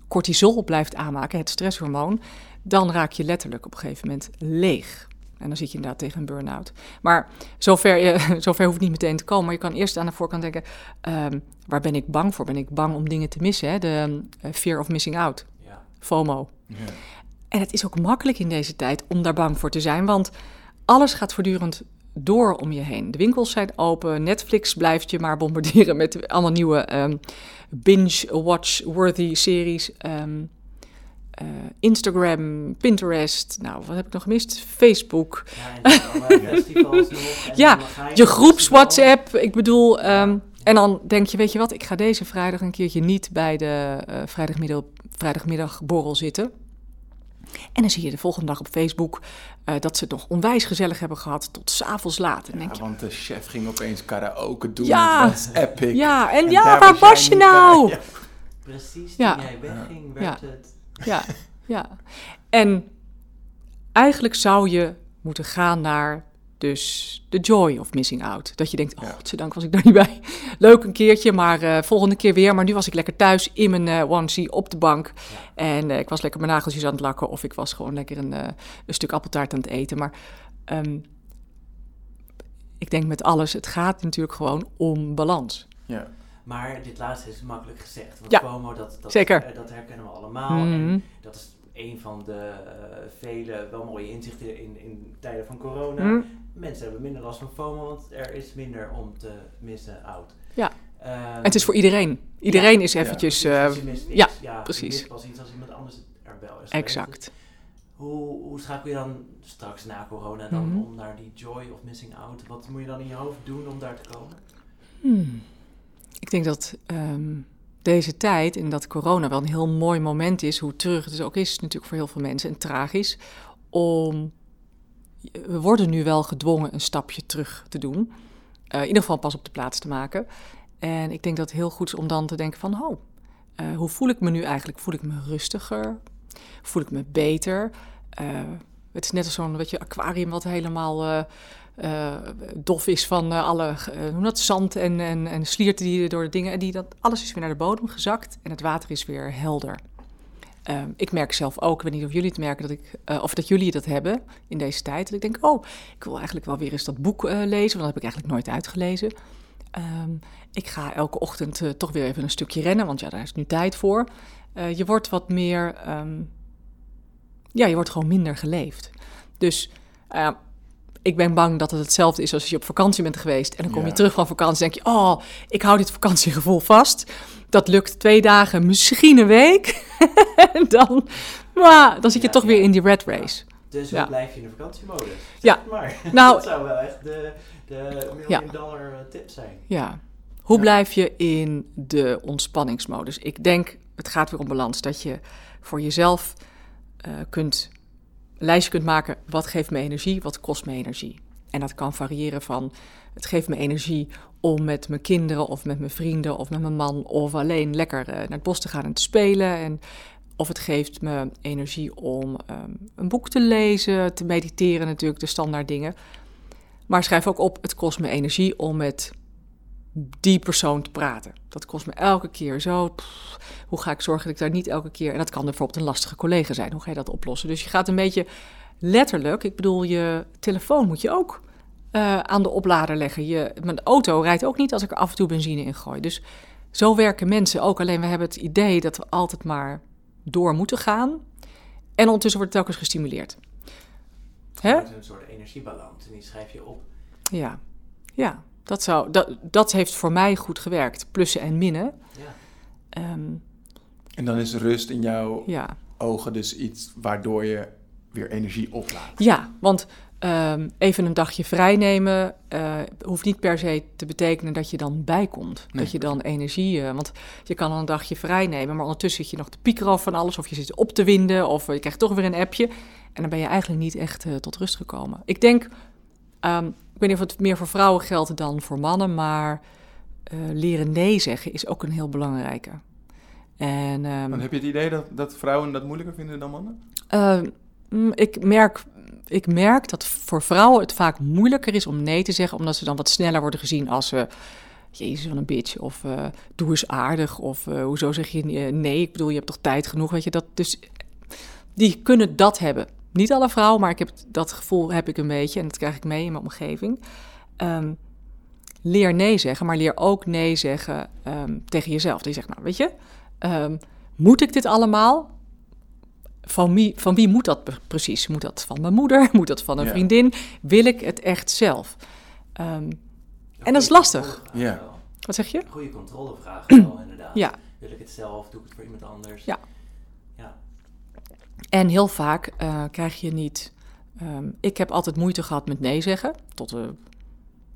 cortisol blijft aanmaken, het stresshormoon, dan raak je letterlijk op een gegeven moment leeg. En dan zit je inderdaad tegen een burn-out. Maar zover, <laughs> zover hoeft niet meteen te komen. Maar je kan eerst aan de voorkant denken, ehm, waar ben ik bang voor? Ben ik bang om dingen te missen? Hè? De eh, fear of missing out,
Ja.
FOMO.
Ja.
En het is ook makkelijk in deze tijd om daar bang voor te zijn, want alles gaat voortdurend door om je heen. De winkels zijn open, Netflix blijft je maar bombarderen met allemaal nieuwe ehm, binge-watch-worthy series. Ehm, eh, Instagram, Pinterest, nou, wat heb ik nog gemist? Facebook.
Ja, nog.
Je <laughs> groeps. WhatsApp, ik bedoel, ehm, en dan denk je, weet je wat, ik ga deze vrijdag een keertje niet bij de eh, vrijdagmiddag, vrijdagmiddagborrel zitten. En dan zie je de volgende dag op Facebook eh, dat ze het nog onwijs gezellig hebben gehad tot s'avonds laat. En denk je,
want de chef ging opeens karaoke doen.
Ja.
Dat was epic.
ja, en,
En
ja, waar
was
je nou?
Ja.
Precies
Ja.
toen jij wegging, werd het...
Ja, ja. En eigenlijk zou je moeten gaan naar dus de joy of missing out. Dat je denkt, oh,
Ja.
godzijdank was ik daar <laughs> niet bij. Leuk een keertje, maar eh, volgende keer weer. Maar nu was ik lekker thuis in mijn eh onesie op de bank. En eh, ik was lekker mijn nageltjes aan het lakken. Of ik was gewoon lekker een, eh, een stuk appeltaart aan het eten. Maar ehm, ik denk met alles, het gaat natuurlijk gewoon om balans.
Ja.
Maar dit laatste is makkelijk gezegd. Want
Ja,
FOMO, dat, dat,
zeker.
dat herkennen we allemaal. En is een van de eh, vele wel mooie inzichten in, in tijden van corona.
Hm?
Mensen hebben minder last van FOMO, want er is minder om te missen out.
Ja.
Ehm,
het is voor iedereen. Iedereen
Ja,
is
ja,
eventjes... eh,
niks.
ja,
je
precies.
pas iets als iemand anders er wel is.
exact.
Hoe, hoe schakel je dan straks na corona dan
Mhm.
om naar die joy of missing out? Wat moet je dan in je hoofd doen om daar te komen?
Hmm. Ik denk dat ehm, deze tijd en dat corona wel een heel mooi moment is, hoe terug het dus ook is natuurlijk voor heel veel mensen en tragisch, om we worden nu wel gedwongen een stapje terug te doen. Eh, in ieder geval pas op de plaats te maken. En ik denk dat het heel goed is om dan te denken van, oh, eh, hoe voel ik me nu eigenlijk? Voel ik me rustiger? Voel ik me beter? Eh, Het is net als zo'n weet je, aquarium wat helemaal eh, dof is van eh, alle eh, dat, zand en, en, en slierten die door de dingen. En die, dat, alles is weer naar de bodem gezakt en het water is weer helder. Ehm, ik merk zelf ook, ik weet niet of jullie het merken, dat ik, of dat jullie dat hebben in deze tijd. Dat ik denk, oh, ik wil eigenlijk wel weer eens dat boek lezen, want dat heb ik eigenlijk nooit uitgelezen. Ehm, ik ga elke ochtend toch weer even een stukje rennen, want ja, daar is nu tijd voor. Je wordt wat meer, ehm, ja, je wordt gewoon minder geleefd. Dus ik ben bang dat het hetzelfde is als je op vakantie bent geweest. En dan kom je terug van vakantie en denk je, oh, ik hou dit vakantiegevoel vast. Dat lukt twee dagen, misschien een week. en <laughs> dan, maar, dan zit je
Ja,
toch
ja.
weer in die red race.
Dus hoe blijf je in de vakantiemodus?
Ja.
Maar <laughs>
Nou-
dat zou wel echt de, de million dollar eh, tip zijn.
Ja. Hoe blijf je in de ontspanningsmodus? Ik denk, het gaat weer om balans. Dat je voor jezelf eh, kunt, lijstje kunt maken. Wat geeft me energie? Wat kost me energie? En dat kan variëren van, het geeft me energie om met mijn kinderen of met mijn vrienden of met mijn man of alleen lekker eh, naar het bos te gaan en te spelen. En, of het geeft me energie om ehm, een boek te lezen, te mediteren natuurlijk, de standaard dingen. Maar schrijf ook op, het kost me energie om met die persoon te praten. Dat kost me elke keer zo. Hoe ga ik zorgen dat ik daar niet elke keer. En dat kan bijvoorbeeld een lastige collega zijn. Hoe ga je dat oplossen? Dus je gaat een beetje letterlijk. Ik bedoel, je telefoon moet je ook eh, aan de oplader leggen. Je, mijn auto rijdt ook niet als ik er af en toe benzine in gooi. Dus zo werken mensen ook. Alleen we hebben het idee dat we altijd maar door moeten gaan. En ondertussen wordt het telkens gestimuleerd. Hè?
Een soort energiebalans en die schrijf je op.
Ja, ja dat, zou, dat, dat heeft voor mij goed gewerkt. Plussen en minnen.
Ja.
Ehm,
En dan is rust in jouw
ja.
ogen dus iets waardoor je weer energie oplaadt.
ja, want ehm, even een dagje vrij nemen eh, hoeft niet per se te betekenen dat je dan bijkomt.
Nee,
dat je dan energie... eh, want je kan dan een dagje vrij nemen, maar ondertussen zit je nog te piekeren over van alles... of je zit op te winden, of eh, je krijgt toch weer een appje. En dan ben je eigenlijk niet echt tot rust gekomen. Ik denk, ehm, ik weet niet of het meer voor vrouwen geldt dan voor mannen... maar leren nee zeggen is ook een heel belangrijke. En, ehm,
Dan heb je het idee dat, dat vrouwen dat moeilijker vinden dan mannen?
Uh, mm, ik, merk, ik merk dat voor vrouwen het vaak moeilijker is om nee te zeggen, omdat ze dan wat sneller worden gezien als ze. Jezus, van een bitch. Of eh, doe eens aardig. Of eh, hoezo zeg je eh, nee? Ik bedoel, je hebt toch tijd genoeg? Weet je dat? Dus die kunnen dat hebben. Niet alle vrouwen, maar ik heb, dat gevoel heb ik een beetje. En dat krijg ik mee in mijn omgeving. Ehm, leer nee zeggen, maar leer ook nee zeggen ehm, tegen jezelf. Je zegt, nou weet je, ehm, moet ik dit allemaal? Van wie, van wie moet dat pre- precies? Moet dat van mijn moeder? <laughs> Moet dat van een
Ja.
vriendin? Wil ik het echt zelf? Ehm, En dat is lastig.
Ja.
wat zeg je?
Goede controlevraag <clears throat> wel, inderdaad.
Ja.
Wil ik het zelf? Doe ik het voor iemand anders?
Ja.
Ja.
En heel vaak eh, krijg je niet. ehm, ik heb altijd moeite gehad met nee zeggen. Tot eh,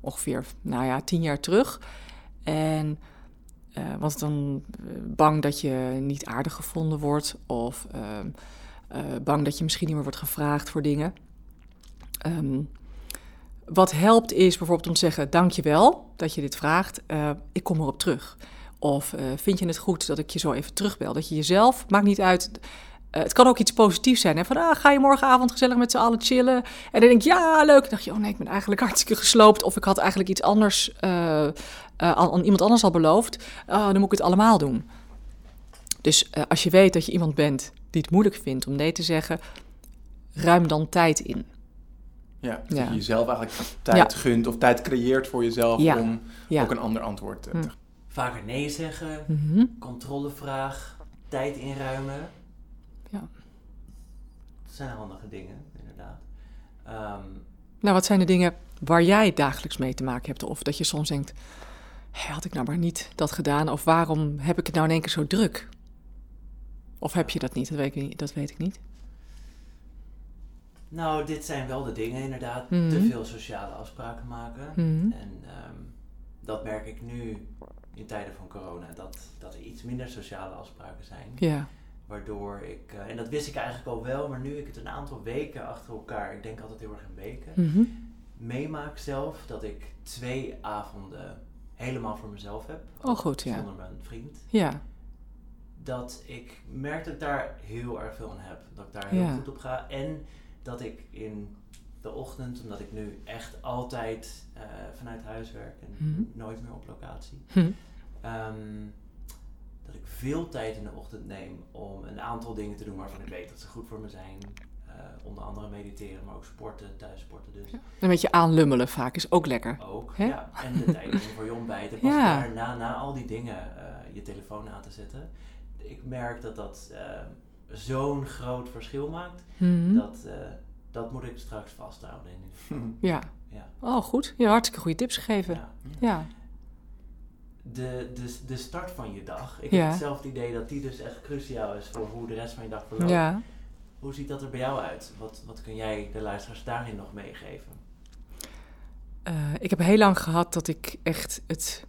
ongeveer, nou ja, tien jaar terug. En eh, was dan eh, bang dat je niet aardig gevonden wordt. Of ehm, eh, bang dat je misschien niet meer wordt gevraagd voor dingen. Ehm, wat helpt is bijvoorbeeld om te zeggen: Dankjewel dat je dit vraagt. ik kom erop terug. Of vind je het goed dat ik je zo even terugbel? Dat je jezelf, maakt niet uit. het kan ook iets positiefs zijn. Hè? Van ah, ga je morgenavond gezellig met z'n allen chillen? En dan denk je, ja, leuk. Dan dacht je, oh nee, ik ben eigenlijk <laughs> hartstikke gesloopt. Of ik had eigenlijk iets anders aan, aan iemand anders al beloofd. Ah, dan moet ik het allemaal doen. Dus eh, als je weet dat je iemand bent die het moeilijk vindt om nee te zeggen, ruim dan tijd in.
Ja, dat
Ja.
je jezelf eigenlijk tijd gunt of tijd creëert voor jezelf
Ja.
om
Ja.
ook een ander antwoord te
Hm.
te
Vaker nee zeggen,
Mhm.
controlevraag, tijd inruimen.
Ja.
Dat zijn handige dingen, inderdaad. Ehm,
Nou, wat zijn de dingen waar jij dagelijks mee te maken hebt? Of dat je soms denkt, "Hé, had ik nou maar niet dat gedaan? Of waarom heb ik het nou in één keer zo druk? Of heb je dat niet? Dat weet ik niet. Dat weet ik niet.
nou, dit zijn wel de dingen, inderdaad.
Mhm.
Te veel sociale afspraken maken.
Mhm.
En ehm, dat merk ik nu in tijden van corona. Dat, dat er iets minder sociale afspraken zijn.
Ja.
Waardoor ik, eh, en dat wist ik eigenlijk al wel, maar nu ik het een aantal weken achter elkaar, ik denk altijd heel erg in weken,
Mhm.
meemaak zelf dat ik twee avonden helemaal voor mezelf heb.
Oh, goed, ja.
Zonder mijn vriend.
Ja.
Dat ik merk dat ik daar heel erg veel aan heb. Dat ik daar heel
Ja.
goed op ga. En dat ik in de ochtend, omdat ik nu echt altijd eh, vanuit huis werk en
Mhm.
nooit meer op locatie,
Hm.
ehm, dat ik veel tijd in de ochtend neem om een aantal dingen te doen waarvan ik weet dat ze goed voor me zijn. Eh, onder andere mediteren, maar ook sporten, thuis sporten dus.
Een beetje aanlummelen vaak is ook lekker.
Ook, ja. En de tijd voor je ontbijt. En pas
Ja.
daarna, na al die dingen, eh, je telefoon aan te zetten. Ik merk dat dat eh, zo'n groot verschil maakt.
Mhm.
Dat, dat moet ik straks vasthouden. In. <laughs>
Ja.
Ja.
Oh, goed. Je hebt hartstikke goede tips gegeven.
Ja.
Ja.
De, de, de start van je dag. Ik
Ja.
heb hetzelfde idee dat die dus echt cruciaal is voor hoe de rest van je dag verloopt.
Ja.
Hoe ziet dat er bij jou uit? Wat, wat kun jij de luisteraars daarin nog meegeven?
Eh, ik heb heel lang gehad dat ik echt het...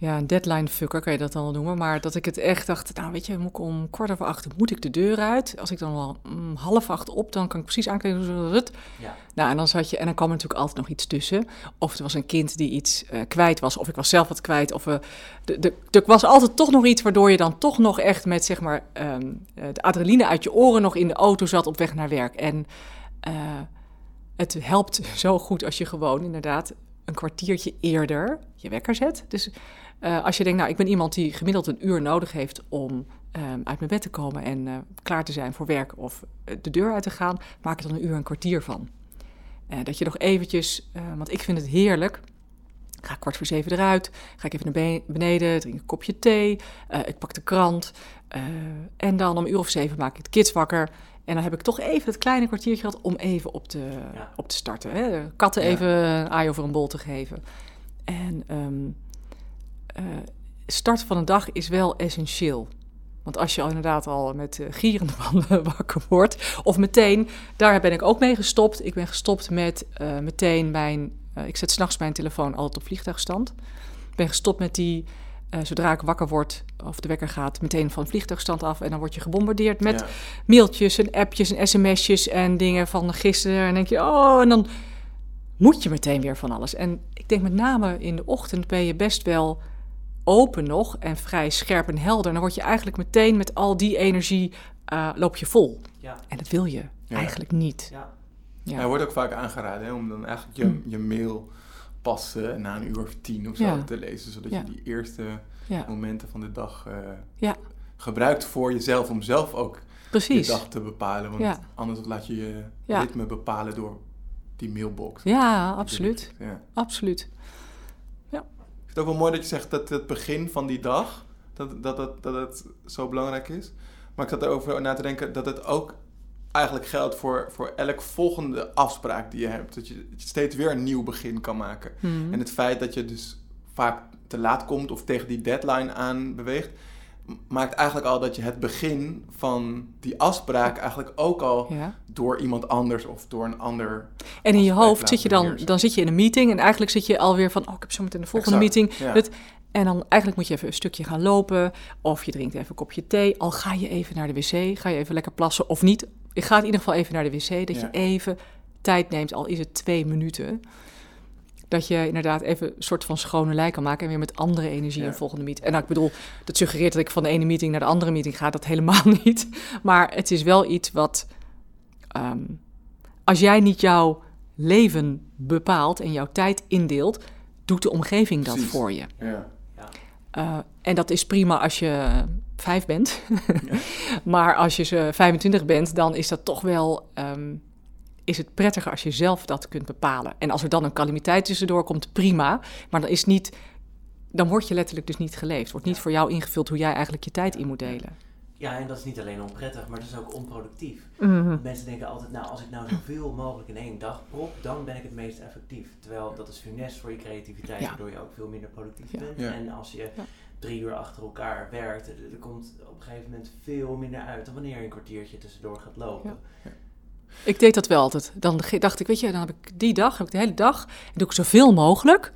Ja, een deadline fucker kan je dat dan wel noemen. Maar dat ik het echt dacht, nou weet je, moet ik om kwart over acht moet ik de deur uit. Als ik dan wel mm, half acht op, dan kan ik precies aankijken.
Ja.
Nou, en dan zat je, en dan kwam er natuurlijk altijd nog iets tussen. Of er was een kind die iets eh, kwijt was, of ik was zelf wat kwijt. Of de, de, er was altijd toch nog iets waardoor je dan toch nog echt met zeg maar ehm, eh, de adrenaline uit je oren nog in de auto zat op weg naar werk. En het helpt zo goed als je gewoon inderdaad een kwartiertje eerder je wekker zet. Dus eh, als je denkt, nou, ik ben iemand die gemiddeld een uur nodig heeft om ehm, uit mijn bed te komen en eh, klaar te zijn voor werk of eh, de deur uit te gaan, maak er dan een uur een kwartier van. Dat je nog eventjes, want ik vind het heerlijk. Ik ga kwart voor zeven eruit, ga ik even naar be- beneden, drink een kopje thee, ik pak de krant. en dan om een uur of zeven maak ik de kids wakker. En dan heb ik toch even het kleine kwartiertje gehad om even op te,
Ja.
op te starten. Hè? Katten
Ja.
even een aai over een bol te geven. En ehm eh, start van een dag is wel essentieel. Want als je al inderdaad al met eh, gierende banden <laughs> wakker wordt, of meteen, daar ben ik ook mee gestopt. Ik ben gestopt met eh, meteen mijn, ik zet s'nachts mijn telefoon altijd op vliegtuigstand. Ik ben gestopt met die, zodra ik wakker word of de wekker gaat, meteen van vliegtuigstand af. En dan word je gebombardeerd met
Ja.
mailtjes en appjes en sms'jes en dingen van gisteren. En dan denk je, oh, en dan moet je meteen weer van alles. En ik denk met name in de ochtend ben je best wel open nog en vrij scherp en helder. Dan word je eigenlijk meteen met al die energie eh, loop je vol.
Ja.
En dat wil je
Ja.
eigenlijk niet.
Ja.
Ja.
Ja, wordt ook vaak aangeraden hè, om dan eigenlijk je,
Mm.
je mail pas eh, na een uur of tien of zo
Ja.
te lezen. Zodat
Ja.
je die eerste
Ja,
momenten van de dag eh,
Ja.
gebruikt voor jezelf. Om zelf ook je
precies.
dag te bepalen. Want
Ja.
anders laat je je
Ja.
ritme bepalen door die mailbox.
Ja, absoluut.
Ja.
Absoluut.
Het ook wel mooi dat je zegt dat het begin van die dag, dat, dat, dat, dat het zo belangrijk is. Maar ik zat erover na te denken dat het ook eigenlijk geldt voor, voor elk volgende afspraak die je hebt. Dat je, steeds weer een nieuw begin kan maken.
Mhm.
En het feit dat je dus vaak te laat komt of tegen die deadline aan beweegt, maakt eigenlijk al dat je het begin van die afspraak eigenlijk ook al
Ja.
door iemand anders of door een ander.
En in je hoofd zit je dan, dan zit je in een meeting en eigenlijk zit je alweer van, oh, ik heb zo meteen de volgende
Exact,
meeting.
ja.
Het- En dan eigenlijk moet je even een stukje gaan lopen. Of je drinkt even een kopje thee. Al ga je even naar de wc. Ga je even lekker plassen of niet. Je gaat in ieder geval even naar de wc. Dat
Ja.
je even tijd neemt, al is het twee minuten. Dat je inderdaad even een soort van schone lei kan maken. En weer met andere energie
Ja.
een volgende meeting. En nou, ik bedoel, dat suggereert dat ik van de ene meeting naar de andere meeting ga. Dat helemaal <laughs> niet. Maar het is wel iets wat... ehm, als jij niet jouw leven bepaalt en jouw tijd indeelt... doet de omgeving dat
Precies.
voor je.
Ja.
Uh, en dat is prima als je vijf bent. <laughs> maar als je ze 25 bent, dan is dat toch wel. Um, is het prettiger als je zelf dat kunt bepalen. En als er dan een calamiteit tussendoor komt, prima. Maar dan is niet. Dan word je letterlijk dus niet geleefd. Wordt niet voor jou ingevuld hoe jij eigenlijk je tijd in moet delen.
Ja, en dat is niet alleen onprettig, maar dat is ook onproductief.
Mm-hmm.
Mensen denken altijd, nou, als ik nou zoveel mogelijk in één dag prop, dan ben ik het meest effectief. Terwijl dat is funest voor je creativiteit,
Ja.
waardoor je ook veel minder productief
Ja.
bent.
Ja.
En als je
Ja.
drie uur achter elkaar werkt, er, er komt op een gegeven moment veel minder uit dan wanneer je een kwartiertje tussendoor gaat lopen.
Ik deed dat wel altijd. Dan dacht ik, weet je, dan heb ik die dag, heb ik de hele dag, en doe ik zoveel mogelijk.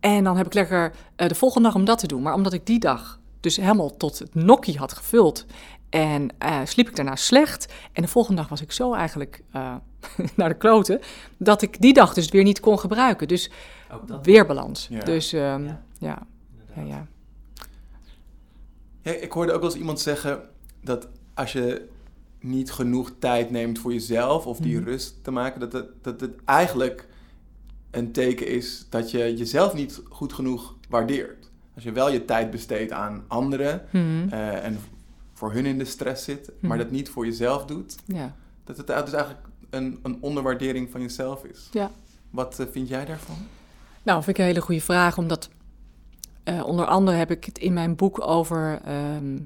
En dan heb ik lekker eh, de volgende dag om dat te doen. Maar omdat ik die dag dus helemaal tot het nokkie had gevuld. En eh, sliep ik daarna slecht. En de volgende dag was ik zo eigenlijk eh, <laughs> naar de kloten. Dat ik die dag dus weer niet kon gebruiken. Dus weer balans.
Ja.
Dus ehm,
Ja.
ja.
inderdaad.
Ja, ja.
Ja, ik hoorde ook wel eens iemand zeggen dat als je niet genoeg tijd neemt voor jezelf of die
Mhm.
rust te maken, dat het, dat het eigenlijk een teken is dat je jezelf niet goed genoeg waardeert. Als je wel je tijd besteedt aan anderen
Mhm.
eh, en voor hun in de stress zit, maar
Mhm.
dat niet voor jezelf doet,
Ja.
dat het dus eigenlijk een, een onderwaardering van jezelf is.
Ja.
Wat eh, vind jij daarvan?
Nou, vind ik een hele goede vraag, omdat eh, onder andere heb ik het in mijn boek over ehm,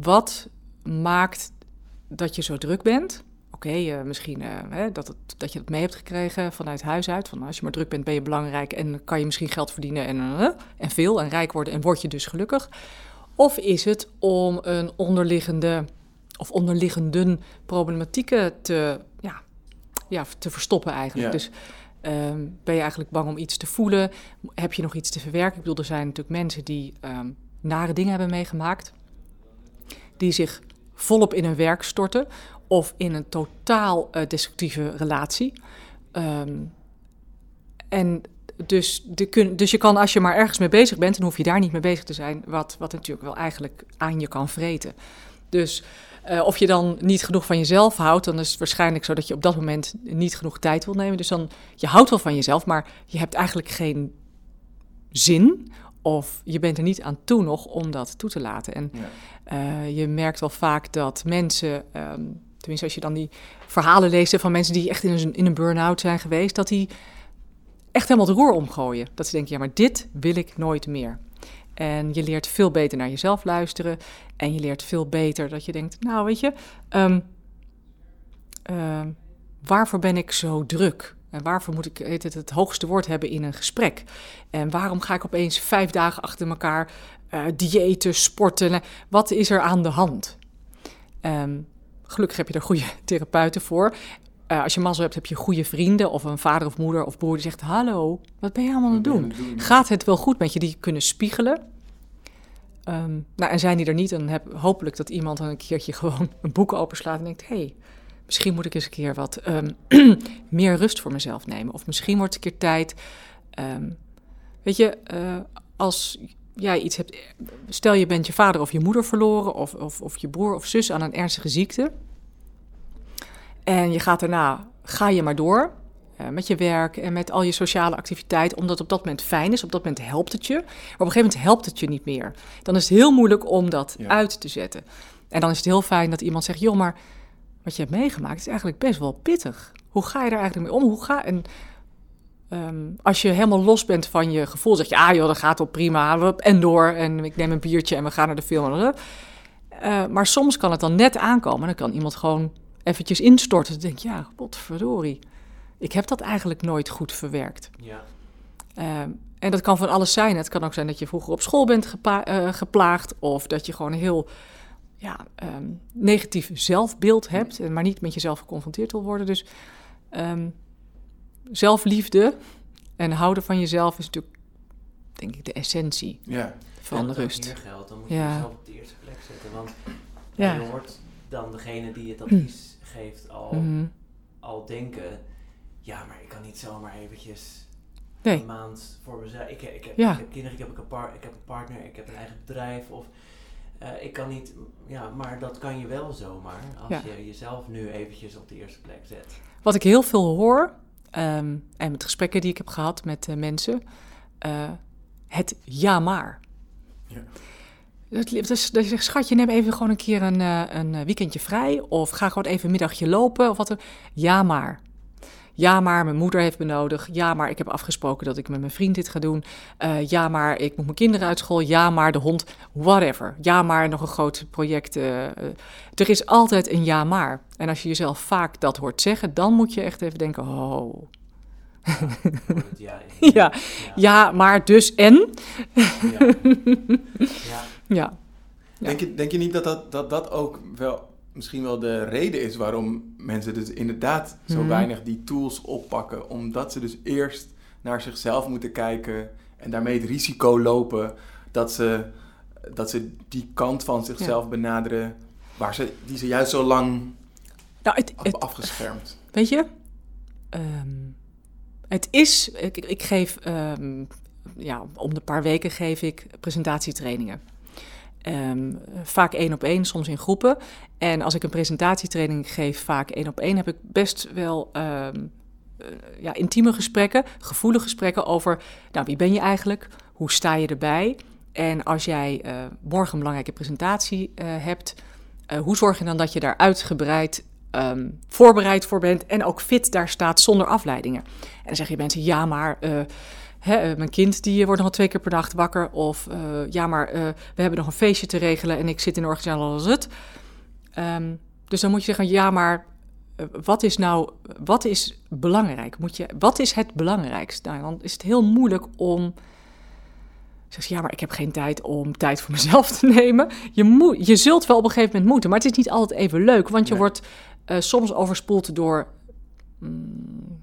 wat maakt dat je zo druk bent. Oké, eh, misschien eh, hè, dat, het, dat je dat mee hebt gekregen vanuit huis uit. Van als je maar druk bent, ben je belangrijk en kan je misschien geld verdienen en, eh, en veel en rijk worden en word je dus gelukkig. Of is het om een onderliggende of onderliggenden problematieken te, ja, ja, te verstoppen eigenlijk.
Ja.
Dus ehm, ben je eigenlijk bang om iets te voelen? Heb je nog iets te verwerken? Ik bedoel, er zijn natuurlijk mensen die ehm, nare dingen hebben meegemaakt, die zich volop in hun werk storten of in een totaal eh, destructieve relatie. Ehm, en dus, de kun, dus je kan, als je maar ergens mee bezig bent, dan hoef je daar niet mee bezig te zijn, wat, wat natuurlijk wel eigenlijk aan je kan vreten. Dus eh, of je dan niet genoeg van jezelf houdt, dan is het waarschijnlijk zo dat je op dat moment niet genoeg tijd wil nemen. Dus dan, je houdt wel van jezelf, maar je hebt eigenlijk geen zin of je bent er niet aan toe nog om dat toe te laten. En
Ja.
Eh, je merkt wel vaak dat mensen, ehm, tenminste als je dan die verhalen leest van mensen die echt in een, in een burn-out zijn geweest, dat die echt helemaal het roer omgooien. Dat ze denken, ja, maar dit wil ik nooit meer. En je leert veel beter naar jezelf luisteren. En je leert veel beter dat je denkt, nou weet je, ehm, ehm, waarvoor ben ik zo druk? En waarvoor moet ik het, het hoogste woord hebben in een gesprek? En waarom ga ik opeens vijf dagen achter elkaar eh diëten, sporten? Wat is er aan de hand? Ehm, gelukkig heb je er goede <laughs> therapeuten voor. Eh, als je mazzel hebt, heb je goede vrienden of een vader of moeder of broer die zegt: Hallo, wat ben je allemaal aan het doen? Gaat het wel goed met je? Die kunnen spiegelen. Ehm, nou, en zijn die er niet, dan heb hopelijk dat iemand dan een keertje <laughs> gewoon een boek openslaat en denkt: hey, misschien moet ik eens een keer wat ehm, <clears throat> meer rust voor mezelf nemen. Of misschien wordt het een keer tijd. weet je, eh, als jij iets hebt, stel je bent je vader of je moeder verloren, of, of, of je broer of zus aan een ernstige ziekte. En je gaat daarna, ga je maar door eh, met je werk en met al je sociale activiteiten, omdat op dat moment fijn is, op dat moment helpt het je. Maar op een gegeven moment helpt het je niet meer. Dan is het heel moeilijk om dat
Ja.
uit te zetten. En dan is het heel fijn dat iemand zegt, joh, maar wat je hebt meegemaakt is eigenlijk best wel pittig. Hoe ga je daar eigenlijk mee om? Hoe ga en ehm, als je helemaal los bent van je gevoel, zeg je, ah joh, dat gaat wel prima, en door, en ik neem een biertje en we gaan naar de film. Eh, maar soms kan het dan net aankomen en dan kan iemand gewoon eventjes instorten. Dan denk je, ja, potverdorie, ik heb dat eigenlijk nooit goed verwerkt.
Ja.
Ehm, en dat kan van alles zijn. Het kan ook zijn dat je vroeger op school bent eh, geplaagd. Of dat je gewoon een heel ja, ehm, negatief zelfbeeld hebt. En maar niet met jezelf geconfronteerd wil worden. Dus zelfliefde en houden van jezelf is natuurlijk, denk ik, de essentie
Ja.
van de rust.
Hier geldt, dan moet je
Ja.
jezelf op de eerste plek zetten. Want
Ja.
je hoort dan degene die het advies geeft al,
Mhm.
al denken... Ja, maar ik kan niet zomaar eventjes
Nee,
een maand voor mezelf... Ik, ik, heb,
Ja.
ik heb kinderen, ik heb, een par- ik heb een partner, ik heb een eigen bedrijf. Of eh, ik kan niet... Ja, maar dat kan je wel zomaar als
Ja.
je jezelf nu eventjes op de eerste plek zet.
Wat ik heel veel hoor, ehm, en met gesprekken die ik heb gehad met eh, mensen, eh, het ja maar.
Ja.
Dat, dat is, dat je zegt, schatje, neem even gewoon een keer een, eh, een weekendje vrij. Of ga gewoon even een middagje lopen. Of wat dan. Ja, maar. Ja, maar mijn moeder heeft me nodig. Ja, maar ik heb afgesproken dat ik met mijn vriend dit ga doen. Eh, ja, maar ik moet mijn kinderen uit school. Ja, maar de hond. Whatever. Ja, maar nog een groot project. eh, eh. er is altijd een ja, maar. En als je jezelf vaak dat hoort zeggen, dan moet je echt even denken: oh.
Ja, ja. <laughs>
Ja, ja, maar dus en. <laughs>
Ja. Ja.
Denk, je, denk je niet dat dat, dat dat ook wel misschien wel de reden is waarom mensen dus inderdaad zo
Mhm.
weinig die tools oppakken? Omdat ze dus eerst naar zichzelf moeten kijken en daarmee het risico lopen dat ze, dat ze die kant van zichzelf benaderen waar ze, die ze juist zo lang
Nou, het,
hebben
het,
afgeschermd.
Weet je, ehm, het is, ik, ik geef, ehm, ja, om de paar weken geef ik presentatietrainingen. Ehm, vaak één op één, soms in groepen. En als ik een presentatietraining geef, vaak één op één, heb ik best wel ehm, eh, ja, intieme gesprekken, gevoelige gesprekken over, nou, wie ben je eigenlijk? Hoe sta je erbij? En als jij uh, morgen een belangrijke presentatie uh, hebt, hoe zorg je dan dat je daar uitgebreid um, voorbereid voor bent en ook fit daar staat zonder afleidingen? En dan zeg je mensen, ja, maar Hè, mijn kind die wordt nog wel twee keer per dag wakker. Of uh, ja, maar uh, we hebben nog een feestje te regelen en ik zit in de organisatie als het. Um, dus dan moet je zeggen, ja, maar wat is nou, wat is belangrijk? Moet je, wat is het belangrijkste? Nou, dan is het heel moeilijk om... Zeg ja, maar ik heb geen tijd om tijd voor mezelf te <laughs> nemen. Je, moet, je zult wel op een gegeven moment moeten, maar het is niet altijd even leuk. Want je nee. wordt soms overspoeld door... Mm,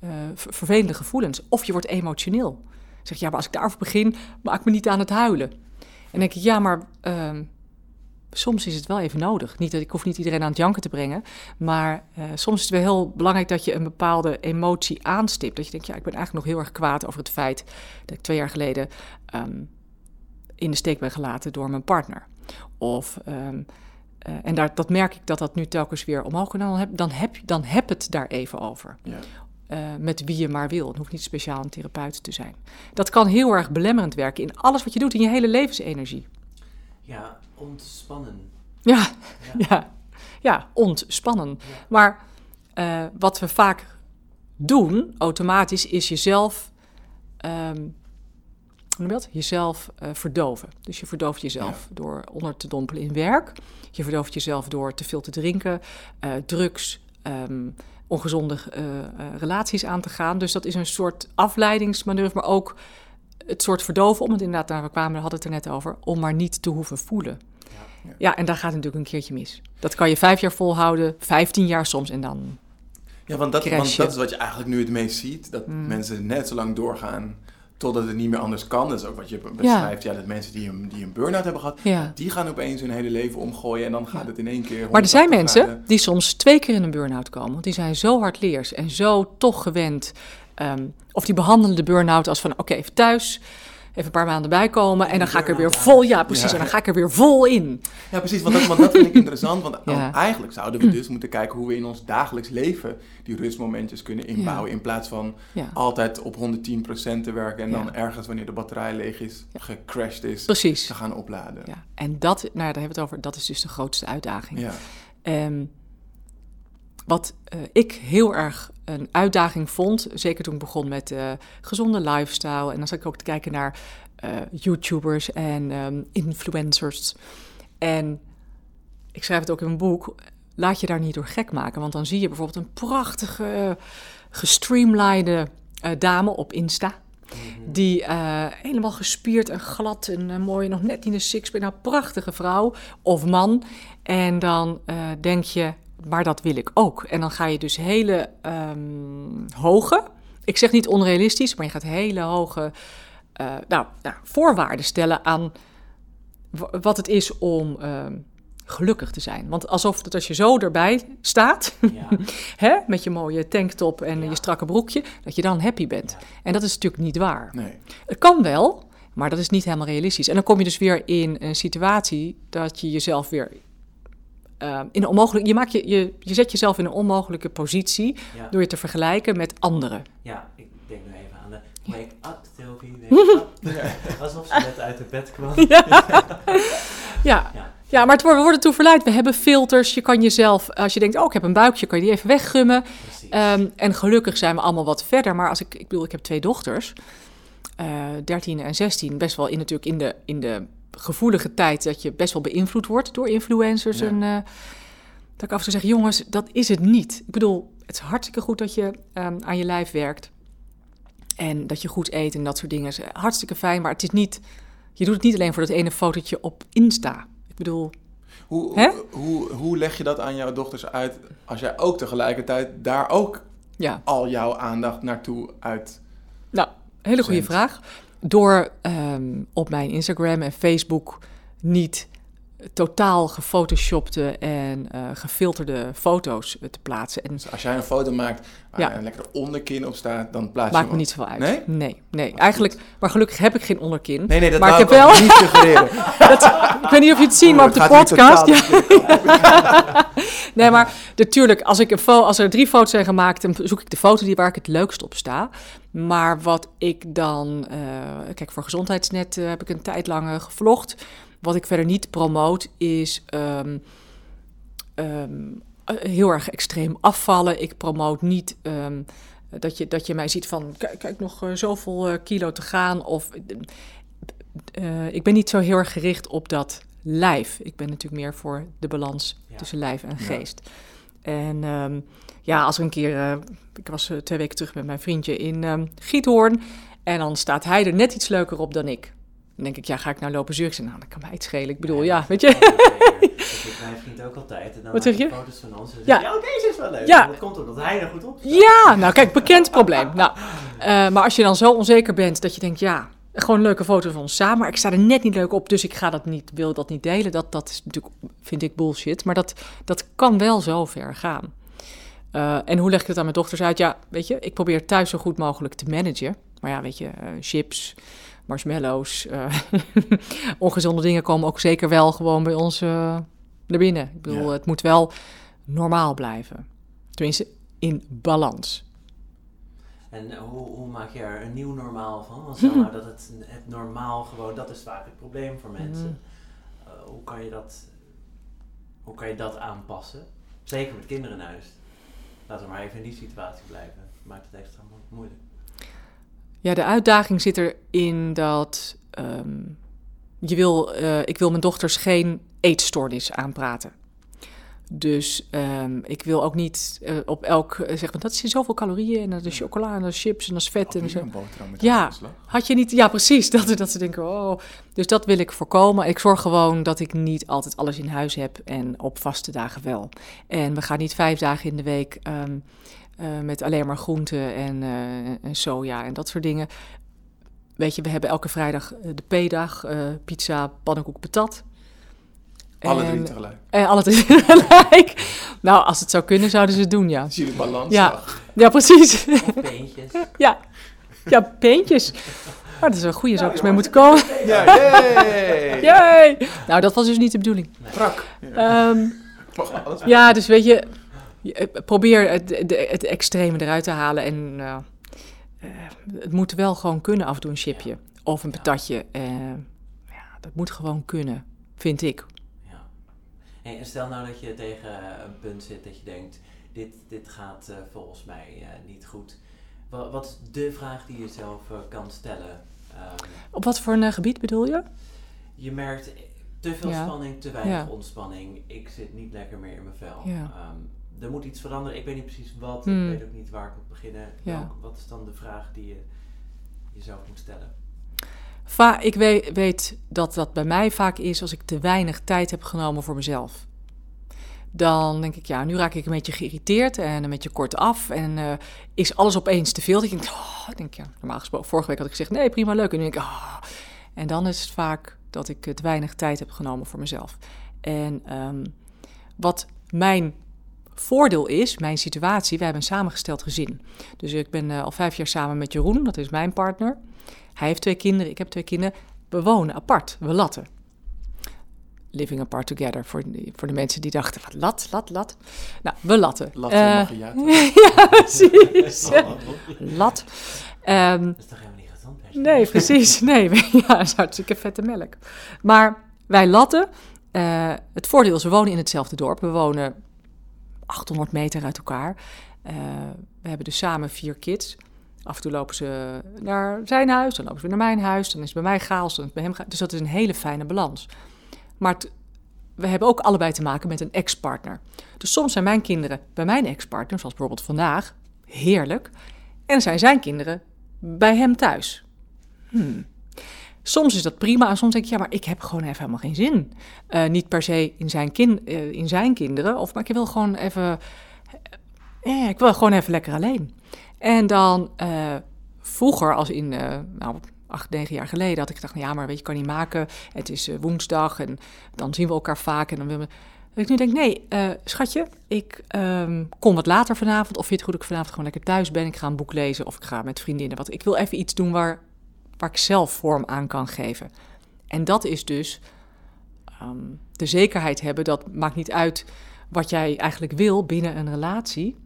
uh, vervelende gevoelens. Of je wordt emotioneel. Zeg ja, maar als ik daarover begin, maak me niet aan het huilen. En denk ik, ja, maar uh, soms is het wel even nodig. Niet dat ik hoef niet iedereen aan het janken te brengen, maar uh, soms is het wel heel belangrijk dat je een bepaalde emotie aanstipt. Dat je denkt, ja, ik ben eigenlijk nog heel erg kwaad over het feit dat ik twee jaar geleden um, in de steek ben gelaten door mijn partner. Of um, uh, en daar, dat merk ik dat dat nu telkens weer omhoog kan. Dan heb, dan heb, dan heb het daar even over. Ja. Uh, met wie je maar wil. Het hoeft niet speciaal een therapeut te zijn. Dat kan heel erg belemmerend werken in alles wat je doet, in je hele levensenergie.
Ja, ontspannen.
Ja, ja, <laughs> ja, ja ontspannen. Ja. Maar uh, wat we vaak doen, automatisch, is jezelf, um, dat? Jezelf uh, verdoven. Dus je verdooft jezelf door onder te dompelen in werk. Je verdooft jezelf door te veel te drinken, drugs. Um, ongezonde uh, relaties aan te gaan. Dus dat is een soort afleidingsmanoeuvre, maar ook het soort verdoven, om het inderdaad, daar we kwamen, we hadden het er net over, om maar niet te hoeven voelen. Ja, ja. ja, en daar gaat het natuurlijk een keertje mis. Dat kan je vijf jaar volhouden, vijftien jaar soms, en dan.
Ja, want dat, want dat is wat je eigenlijk nu het meest ziet: dat mm. mensen net zo lang doorgaan totdat het niet meer anders kan. Dat is ook wat je beschrijft. Ja, ja dat mensen die een, die een burn-out hebben gehad, ja. die gaan opeens hun hele leven omgooien en dan gaat het in één keer.
Maar er zijn mensen graden. die soms twee keer in een burn-out komen, want die zijn zo hardleers en zo toch gewend. Um, of die behandelen de burn-out als van oké, okay, even thuis even een paar maanden bijkomen en dan ga ik er weer vol, ja precies, ja. en dan ga ik er weer vol in.
Ja precies, want dat, want dat vind ik interessant, want <laughs> ja. eigenlijk zouden we dus moeten kijken hoe we in ons dagelijks leven die rustmomentjes kunnen inbouwen, in plaats van altijd op 110% te werken en dan ergens wanneer de batterij leeg is, gecrashed is,
precies.
te gaan opladen. Ja.
En dat, nou daar hebben we het over, dat is dus de grootste uitdaging. Ja. Um, wat uh, ik heel erg een uitdaging vond, zeker toen ik begon met uh, gezonde lifestyle. En dan zat ik ook te kijken naar uh, YouTubers en um, influencers. En ik schrijf het ook in mijn boek. Laat je daar niet door gek maken. Want dan zie je bijvoorbeeld een prachtige, gestreamlide dame op Insta. Mhm. Die helemaal gespierd en glad en mooi, nog net in de sixpack. Nou, prachtige vrouw of man. En dan denk je, maar dat wil ik ook. En dan ga je dus hele um, hoge, ik zeg niet onrealistisch, maar je gaat hele hoge uh, nou, nou, voorwaarden stellen aan wat het is om uh, gelukkig te zijn. Want alsof dat als je zo erbij staat, ja. <laughs> hè, met je mooie tanktop en ja. je strakke broekje, dat je dan happy bent. Ja. En dat is natuurlijk niet waar. Nee. Het kan wel, maar dat is niet helemaal realistisch. En dan kom je dus weer in een situatie dat je jezelf weer uh, in een onmogelijk, je, maakt je, je, je zet jezelf in een onmogelijke positie ja. door je te vergelijken met anderen.
Ja, ik denk nu even aan de Sylvie, wake-up. <laughs> Alsof ze net uit het bed kwam. <laughs>
Ja. ja. maar het, we worden toe verleid. We hebben filters. Je kan jezelf, als je denkt, oh, ik heb een buikje, kan je die even weggummen. Um, en gelukkig zijn we allemaal wat verder. Maar als ik, ik bedoel, ik heb twee dochters, uh, 13 en 16, best wel in, natuurlijk in de, in de gevoelige tijd dat je best wel beïnvloed wordt door influencers. Ja. En uh, dat ik af en toe zeg, jongens, dat is het niet. Ik bedoel, het is hartstikke goed dat je um, aan je lijf werkt. En dat je goed eet en dat soort dingen. Is hartstikke fijn, maar het is niet... Je doet het niet alleen voor dat ene fotootje op Insta. Ik bedoel...
Hoe, hoe, hoe, hoe, leg je dat aan jouw dochters uit als jij ook tegelijkertijd daar ook ja. al jouw aandacht naartoe uit...
Nou, hele goede vraag door um, op mijn Instagram en Facebook niet totaal gefotoshopte en uh, gefilterde foto's te plaatsen. En
dus als jij een foto maakt waar ja. een lekkere onderkin op staat, dan plaats je
Maakt me niet zoveel uit. Nee? Nee, nee. Eigenlijk, maar gelukkig heb ik geen onderkin.
Nee, nee, dat
maar
ik
heb wel.
niet suggereren. <laughs>
dat, ik weet niet of je het ziet, oh, maar op de podcast. Ja. <laughs> nee, maar natuurlijk, als, ik een als er drie foto's zijn gemaakt, dan zoek ik de foto die waar ik het leukst op sta. Maar wat ik dan, uh, kijk, voor Gezondheidsnet uh, heb ik een tijd lang gevlogd. Wat ik verder niet promoot is um, um, heel erg extreem afvallen. Ik promoot niet um, dat, je, dat je mij ziet van kijk, kijk nog uh, zoveel uh, kilo te gaan. Of uh, ik ben niet zo heel erg gericht op dat lijf. Ik ben natuurlijk meer voor de balans ja. tussen lijf en geest. Ja. En um, ja, als er een keer, ik was twee weken terug met mijn vriendje in um, Giethoorn. En dan staat hij er net iets leuker op dan ik. Dan denk ik, ja, ga ik nou lopen zeuren? Nou, dat kan mij het schelen. Ik bedoel, ja, weet je.
Mijn <laughs> vriend ook altijd. En dan
Wat zeg je?
foto's van ons. En ja. ja, oké, deze is wel leuk.
Ja.
Dat komt omdat hij er goed op staat.
Ja, nou kijk, bekend probleem. Nou, uh, maar als je dan zo onzeker bent dat je denkt, ja, gewoon leuke foto van ons samen. Maar ik sta er net niet leuk op, dus ik ga dat niet, wil dat niet delen. Dat, dat is natuurlijk, vind ik bullshit. Maar dat, dat kan wel zo ver gaan. Uh, en hoe leg ik het aan mijn dochters uit? Ja, weet je, ik probeer thuis zo goed mogelijk te managen. Maar ja, weet je, uh, chips, marshmallows, uh, <laughs> ongezonde dingen komen ook zeker wel gewoon bij ons uh, naar binnen. Ik bedoel, ja. het moet wel normaal blijven. Tenminste, in balans.
En hoe, hoe, maak je er een nieuw normaal van? Want stel <laughs> nou dat het, het normaal gewoon, dat is vaak het probleem voor mensen. Uh, hoe, kan je dat, hoe kan je dat aanpassen? Zeker met kinderen in huis. Laten we maar even in die situatie blijven. Maakt het extra mo moeilijk.
Ja, de uitdaging zit erin dat um, je wil, uh, ik wil mijn dochters geen eetstoornis aanpraten. Dus um, ik wil ook niet uh, op elk uh, zeggen, dat is zoveel calorieën en de chocola en de chips en dat is vet en zo. Ja, had je niet, ja precies, <laughs> dat, dat ze denken, oh. Dus dat wil ik voorkomen. Ik zorg gewoon dat ik niet altijd alles in huis heb en op vaste dagen wel. En we gaan niet vijf dagen in de week um, uh, met alleen maar groenten en, en soja en dat soort dingen. Weet je, we hebben elke vrijdag de P-dag, pizza, pannenkoek, patat.
Alle drie tegelijk.
En alle drie <laughs> tegelijk. Nou, als het zou kunnen, zouden ze het doen, ja.
Zie je de balans?
Ja, ja precies.
Of peentjes. <laughs>
ja. ja, peentjes. Maar dat is een goede, zou ik eens mee moeten komen.
Ja, yay!
yay! Nou, dat was dus niet de bedoeling.
Nee. Brak.
Ja. Um, ja, dus weet je, probeer het, het, het extreme eruit te halen. En uh, uh, het moet wel gewoon kunnen af en toe een chipje. Ja. Of een patatje. Uh, ja, dat moet gewoon kunnen, vind ik.
Hey, en stel nou dat je tegen een punt zit dat je denkt, dit, dit gaat volgens mij niet goed. Wat, wat, is de vraag die je zelf kan stellen? Um,
Op wat voor een gebied bedoel je?
Je merkt te veel ja. spanning, te weinig ja. ontspanning. Ik zit niet lekker meer in mijn vel. Ja. Um, er moet iets veranderen. Ik weet niet precies wat. Hmm. Ik weet ook niet waar ik moet beginnen. Welk, wat is dan de vraag die je jezelf moet stellen?
Va ik weet, weet, dat dat bij mij vaak is als ik te weinig tijd heb genomen voor mezelf. Dan denk ik, ja, nu raak ik een beetje geïrriteerd en een beetje kort af. En uh, is alles opeens te veel? Dat ik denk, oh, denk ja, normaal gesproken, vorige week had ik gezegd, nee, prima, leuk. En, denk ik, oh. en dan is het vaak dat ik te weinig tijd heb genomen voor mezelf. En um, wat mijn voordeel is, mijn situatie, wij hebben een samengesteld gezin. Dus ik ben uh, al vijf jaar samen met Jeroen, dat is mijn partner. Hij heeft twee kinderen, ik heb twee kinderen. We wonen apart, we latten. Living apart together, voor, voor de mensen die dachten, wat lat, lat, lat. Nou, we latten.
Latten, uh,
ja, ja, precies. <laughs> lat. Um,
dat is toch helemaal niet gezond?
Nee, precies. <laughs> Nee, ja, dat is hartstikke vette melk. Maar wij latten. Uh, het voordeel is, we wonen in hetzelfde dorp. We wonen 800 meter uit elkaar. Uh, we hebben dus samen vier kids. Af en toe lopen ze naar zijn huis, dan lopen ze weer naar mijn huis, dan is het bij mij chaos, dan is het bij hem chaos. Dus dat is een hele fijne balans. Maar we hebben ook allebei te maken met een ex-partner. Dus soms zijn mijn kinderen bij mijn ex-partner, zoals bijvoorbeeld vandaag, heerlijk. En zijn zijn kinderen bij hem thuis. Hmm. Soms is dat prima en soms denk ik, ja, maar ik heb gewoon even helemaal geen zin. Uh, niet per se in zijn, kin, uh, in zijn kinderen, of, maar ik wil gewoon even, eh, ik wil gewoon even lekker alleen. En dan uh, vroeger, als in, uh, nou, acht, negen jaar geleden, had ik gedacht, ja, maar weet je, kan niet maken. Het is eh, woensdag en dan zien we elkaar vaak en dan. Dat ik nu denk, nee, eh, schatje, ik ehm, kom wat later vanavond. Of vind je het goed dat ik vanavond gewoon lekker thuis ben? Ik ga een boek lezen of ik ga met vriendinnen. Wat, ik wil even iets doen waar, waar ik zelf vorm aan kan geven. En dat is dus ehm, de zekerheid hebben. Dat maakt niet uit wat jij eigenlijk wil binnen een relatie.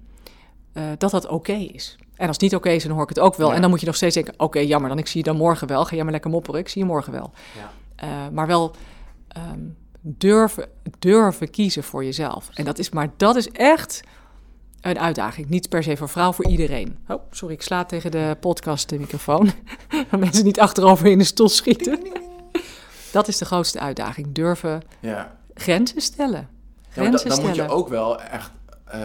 eh, dat dat oké is. En als het niet oké is, dan hoor ik het ook wel.
Ja.
En dan moet je nog steeds denken, oké, jammer, dan ik zie je dan morgen wel. Ga jij maar lekker mopperen, ik zie je morgen wel.
Ja.
Eh, maar wel ehm, durven, durven kiezen voor jezelf. En dat is, maar dat is echt een uitdaging. Niet per se voor vrouw, voor iedereen. Oh, sorry, ik sla tegen de podcast de microfoon. <laughs> Dat mensen niet achterover in de stoel schieten. Dat is de grootste uitdaging. Durven
Ja.
grenzen stellen.
Ja,
Grenzen
dan moet je ook wel echt eh,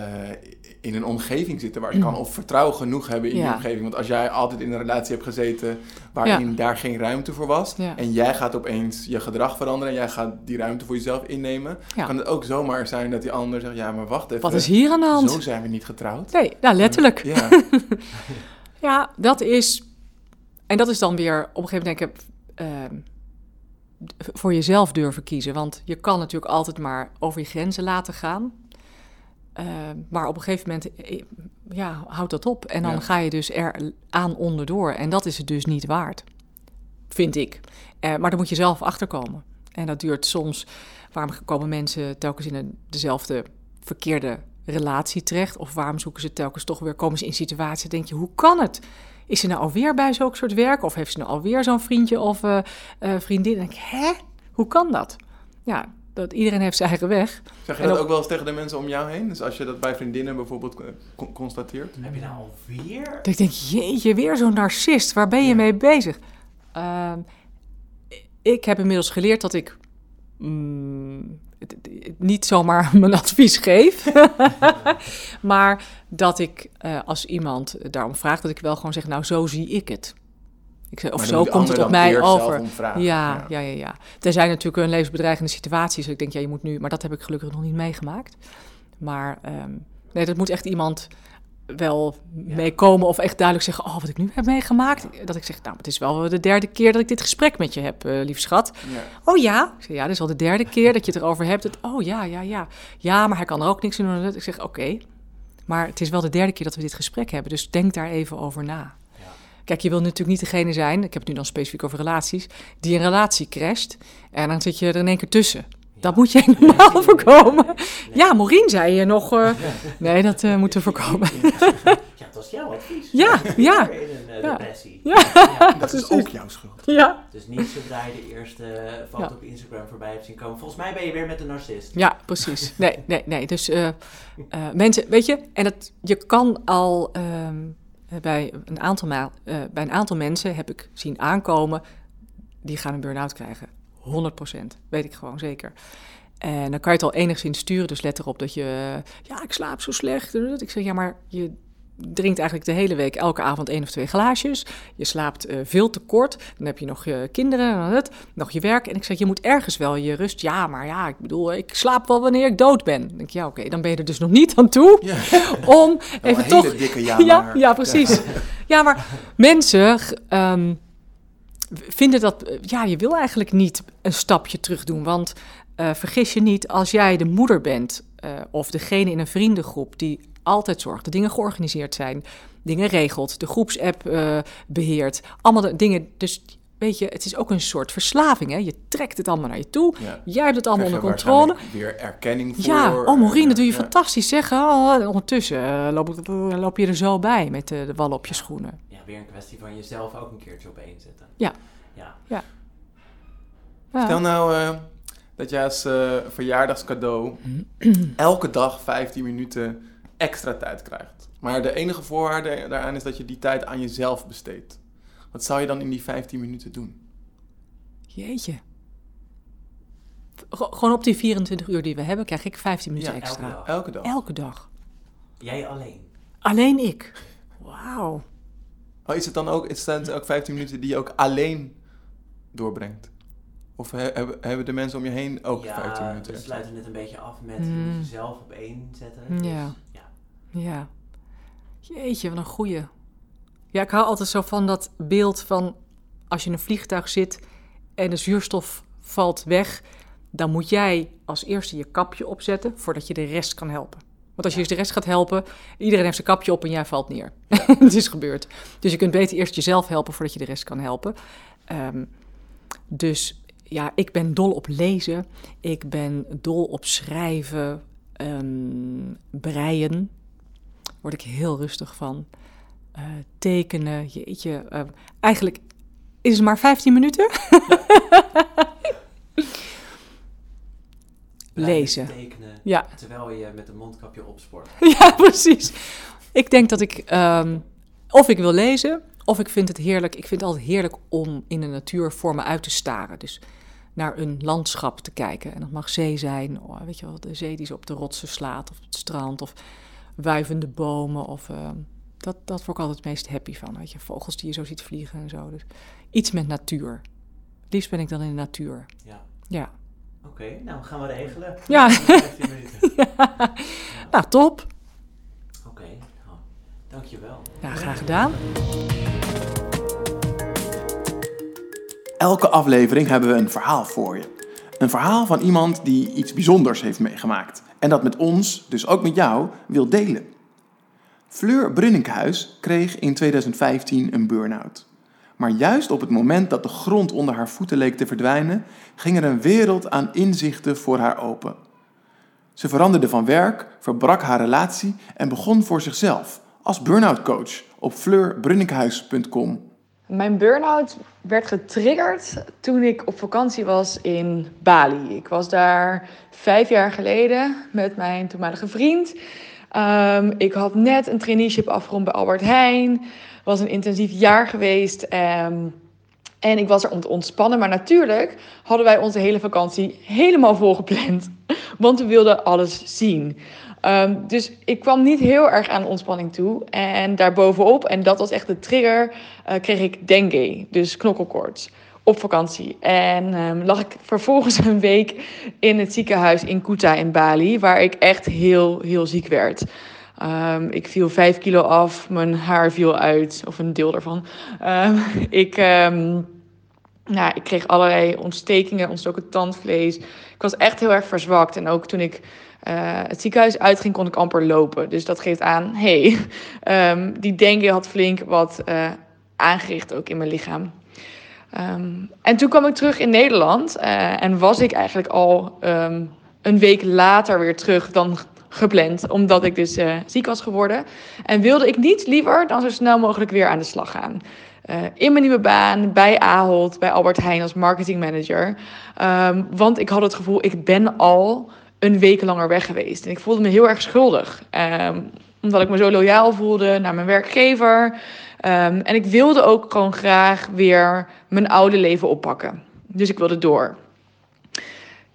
in een omgeving zitten waar je kan of vertrouwen genoeg hebben in die omgeving. Want als jij altijd in een relatie hebt gezeten waarin daar geen ruimte voor was
Ja.
en jij gaat opeens je gedrag veranderen en jij gaat die ruimte voor jezelf innemen, kan het ook zomaar zijn dat die ander zegt, ja maar wacht even,
Wat is hier aan de hand?
zo zijn we niet getrouwd.
Nee, nou letterlijk.
Ja, <laughs>
Ja, dat is. En dat is dan weer op een gegeven moment denk ik. ehm, voor jezelf durven kiezen. Want je kan natuurlijk altijd maar over je grenzen laten gaan. Ehm, maar op een gegeven moment eh, ja, houdt dat op. En dan
Ja.
ga je dus er aan onderdoor. En dat is het dus niet waard. Vind ik. Eh, maar dan moet je zelf achterkomen. En dat duurt soms. Waarom komen mensen telkens in een, dezelfde verkeerde relatie terecht? Of waarom zoeken ze telkens toch weer, komen ze in situaties, denk je, hoe kan het? Is ze nou alweer bij zulk soort werk? Of heeft ze nou alweer zo'n vriendje of eh, eh, vriendin? Denk ik, hè? Hoe kan dat? Ja, dat, iedereen heeft zijn eigen weg.
zeg je
En
dat
op-
ook wel eens tegen de mensen om jou heen? Dus als je dat bij vriendinnen bijvoorbeeld con- constateert?
Heb je nou alweer?
Dat ik denk, jeetje, weer zo'n narcist. Waar ben je mee bezig? Ehm, ik heb inmiddels geleerd dat ik mm, het- het- niet zomaar <laughs> mijn advies geef. <laughs> maar dat ik, eh, als iemand daarom vraagt, dat ik wel gewoon zeg, nou, zo zie ik het. Ik of zo komt het op mij over. Ja, ja, ja, ja. Er zijn natuurlijk een levensbedreigende situaties. Dus ik denk, ja, je moet nu... Maar dat heb ik gelukkig nog niet meegemaakt. Maar ehm, nee, dat moet echt iemand wel meekomen of echt duidelijk zeggen... oh, wat ik nu heb meegemaakt. Dat ik zeg, nou, het is wel de derde keer dat ik dit gesprek met je heb, eh lief schat.
Ja.
Oh ja? Ik zeg, ja, dit is al de derde keer dat je het erover hebt. Het, oh ja, ja, ja. Ja, maar hij kan er ook niks aan doen. Ik zeg, oké. Maar het is wel de derde keer dat we dit gesprek hebben. Dus denk daar even over na. Kijk, je wil natuurlijk niet degene zijn, ik heb het nu dan specifiek over relaties, die een relatie crasht en dan zit je er in één keer tussen. Dat moet je <laughs> helemaal voorkomen. Ja, Maureen zei je nog. eh, <laughs> nee, dat eh, moeten we voorkomen.
Ja, dat was jouw advies.
Ja, ja. <laughs>
In een eh,
Ja.
depressie.
Ja.
Dat is ook jouw schuld.
Ja.
Dus niet zodra je de eerste foto
Ja.
op Instagram voorbij hebt zien komen. Volgens mij ben je weer met een narcist.
Ja, precies. Nee, nee, nee. Dus eh, eh, mensen, weet je, en het, je kan al ehm, bij, een aantal ma- eh, bij een aantal mensen heb ik zien aankomen, die gaan een burn-out krijgen. 100% weet ik gewoon zeker. En dan kan je het al enigszins sturen, dus let erop dat je, eh, ja, ik slaap zo slecht. Ik zeg, ja, maar je drinkt eigenlijk de hele week elke avond één of twee glaasjes. Je slaapt eh, veel te kort. Dan heb je nog je kinderen, en het, nog je werk. En ik zeg, je moet ergens wel je rust. Ja, maar ja, ik bedoel, ik slaap wel wanneer ik dood ben. Dan denk ik, ja, oké, dan ben je er dus nog niet aan toe
Ja. <laughs>
om even
een
toch...
hele dikke ja,
ja,
maar.
ja, precies. Ja, maar mensen ehm, vinden dat... eh, Ja, je wil eigenlijk niet een stapje terug doen. Want eh, vergis je niet, als jij de moeder bent... eh, of degene in een vriendengroep die altijd zorgt... dat dingen georganiseerd zijn, dingen regelt... de groepsapp eh, beheert, allemaal de dingen... Dus weet je, het is ook een soort verslaving, hè? Je trekt het allemaal naar je toe.
Ja.
Jij hebt het allemaal onder controle.
Weer erkenning voor.
Ja, oh Maureen, dat doe je
Ja.
fantastisch zeggen. Oh, en ondertussen eh, loop, loop je er zo bij met de wallen op je schoenen.
Ja, weer een kwestie van jezelf ook een keertje op één zetten.
Ja.
Ja.
Ja.
Stel nou eh, dat jij als eh, verjaardagscadeau <clears throat> elke dag 15 minuten extra tijd krijgt. Maar de enige voorwaarde daaraan is dat je die tijd aan jezelf besteedt. Wat zou je dan in die 15 minuten doen?
Jeetje. G- gewoon op die 24 uur die we hebben, krijg ik 15 minuten
Ja,
extra.
elke dag.
Elke dag.
Elke dag.
Jij alleen.
Alleen ik. Wauw.
Oh, is het dan ook, is het dan ook 15 minuten die je ook alleen doorbrengt? Of he- hebben, hebben de mensen om je heen ook 15
ja,
minuten?
we
extra?
sluiten het een beetje af met
Mm.
jezelf op één zetten. Dus,
Ja.
ja.
Ja. Jeetje, wat een goeie. Ja, ik hou altijd zo van dat beeld van als je in een vliegtuig zit en de zuurstof valt weg, dan moet jij als eerste je kapje opzetten voordat je de rest kan helpen. Want als je eerst de rest gaat helpen, iedereen heeft zijn kapje op en jij valt neer. <laughs> Het is gebeurd. Dus je kunt beter eerst jezelf helpen voordat je de rest kan helpen. Ehm, dus ja, ik ben dol op lezen. Ik ben dol op schrijven, um, breien. Word ik heel rustig van. Uh, tekenen, jeetje. Uh, eigenlijk is het maar 15 minuten. <laughs> Lezen.
Tekenen,
ja.
Terwijl je met een mondkapje opsport. <laughs>
ja, precies. Ik denk dat ik um, of ik wil lezen, of ik vind het heerlijk. Ik vind het altijd heerlijk om in de natuur voor me uit te staren. Dus naar een landschap te kijken. En dat mag zee zijn, oh, weet je wel, de zee die zo op de rotsen slaat, of het strand, of wuivende bomen. Of, uh, dat, dat word ik altijd het meest happy van, weet je, vogels die je zo ziet vliegen en zo. Dus iets met natuur. Het liefst ben ik dan in de natuur.
Ja.
Ja.
Oké, okay, nou gaan we regelen.
Ja.
15 minuten. <laughs>
ja. Nou, top.
Nou, dankjewel.
Ja, graag gedaan.
Elke aflevering hebben we een verhaal voor je. Een verhaal van iemand die iets bijzonders heeft meegemaakt. En dat met ons, dus ook met jou, wil delen. Fleur Brunninkhuis kreeg in 2015 een burn-out. Maar juist op het moment dat de grond onder haar voeten leek te verdwijnen, ging er een wereld aan inzichten voor haar open. Ze veranderde van werk, verbrak haar relatie en begon voor zichzelf als burn-out coach op fleurbrunninkhuis.com.
Mijn burn-out werd getriggerd toen ik op vakantie was in Bali. Ik was daar vijf jaar geleden met mijn toenmalige vriend. Um, ik had net een traineeship afgerond bij Albert Heijn. was een intensief jaar geweest. Um, en ik was er om te ontspannen. Maar natuurlijk hadden wij onze hele vakantie helemaal volgepland. Want we wilden alles zien. Um, dus ik kwam niet heel erg aan ontspanning toe. En daarbovenop, en dat was echt de trigger, uh, kreeg ik dengue, dus knokkelkoorts, op vakantie. En um, lag ik vervolgens <laughs> een week in het ziekenhuis in Kuta in Bali, waar ik echt heel, heel ziek werd. Um, ik viel vijf kilo af, mijn haar viel uit, of een deel daarvan. <laughs> ik... Nou, ik kreeg allerlei ontstekingen, ontstoken tandvlees. Ik was echt heel erg verzwakt. En ook toen ik uh, het ziekenhuis uitging, kon ik amper lopen. Dus dat geeft aan, hey, um, <laughs> die denken had flink wat uh, aangericht ook in mijn lichaam. Um, en toen kwam ik terug in Nederland uh, en was ik eigenlijk al um, een week later weer terug dan gepland, omdat ik dus ziek was geworden. En wilde ik niet liever dan zo snel mogelijk weer aan de slag gaan. In mijn nieuwe baan bij Ahold, bij Albert Heijn als marketingmanager. Um, want ik had het gevoel, ik ben al een week langer weg geweest. En ik voelde me heel erg schuldig. Um, omdat ik me zo loyaal voelde naar mijn werkgever. Um, en ik wilde ook gewoon graag weer mijn oude leven oppakken. Dus ik wilde door.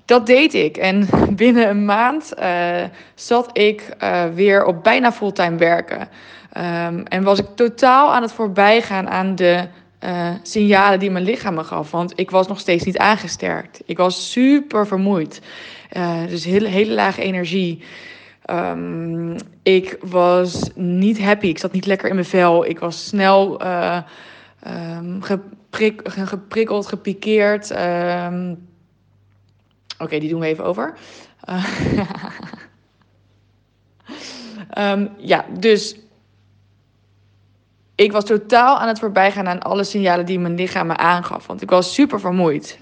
Dat deed ik. En <laughs> binnen een maand uh, zat ik uh, weer op bijna fulltime werken. Um, en was ik totaal aan het voorbijgaan aan de uh, signalen die mijn lichaam me gaf. Want ik was nog steeds niet aangesterkt. Ik was super vermoeid. Uh, dus hele, hele lage energie. Um, ik was niet happy. Ik zat niet lekker in mijn vel. Ik was snel uh, um, geprik, geprikkeld, gepikeerd. Um, Oké, die doen we even over. <laughs> Ja, dus ik was totaal aan het voorbijgaan aan alle signalen die mijn lichaam me aangaf. Want ik was super vermoeid.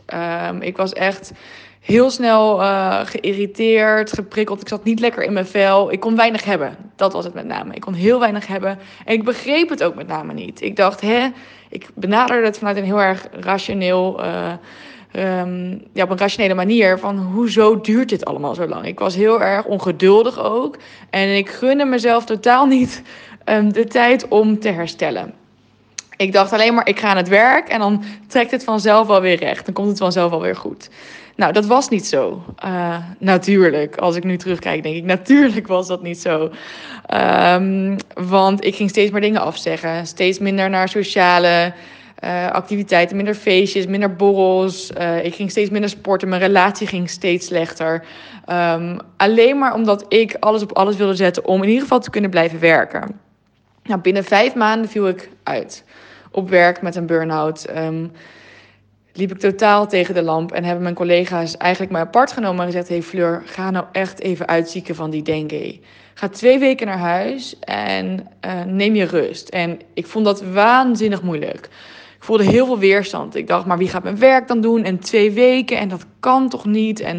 Um, ik was echt heel snel uh, geïrriteerd, geprikkeld. Ik zat niet lekker in mijn vel. Ik kon weinig hebben. Dat was het met name. Ik kon heel weinig hebben. En ik begreep het ook met name niet. Ik dacht, hè, ik benaderde het vanuit een heel erg rationeel. Uh, um, ja, op een rationele manier van hoezo duurt dit allemaal zo lang? Ik was heel erg ongeduldig ook. En ik gunde mezelf totaal niet um, de tijd om te herstellen. Ik dacht alleen maar, ik ga aan het werk en dan trekt het vanzelf wel weer recht. Dan komt het vanzelf wel weer goed. Nou, dat was niet zo. Uh, natuurlijk, als ik nu terugkijk, denk ik, natuurlijk was dat niet zo. Um, want ik ging steeds meer dingen afzeggen. Steeds minder naar sociale uh, activiteiten, minder feestjes, minder borrels. Uh, ik ging steeds minder sporten. Mijn relatie ging steeds slechter. Um, alleen maar omdat ik alles op alles wilde zetten om in ieder geval te kunnen blijven werken. Nou, binnen vijf maanden viel ik uit. op werk met een burn-out. Ehm, liep ik totaal tegen de lamp en hebben mijn collega's eigenlijk mij apart genomen en gezegd: Hey Fleur, ga nou echt even uitzieken van die dengue. Ga twee weken naar huis en uh, neem je rust. En ik vond dat waanzinnig moeilijk. Ik voelde heel veel weerstand. Ik dacht, maar wie gaat mijn werk dan doen? En twee weken en dat kan toch niet? En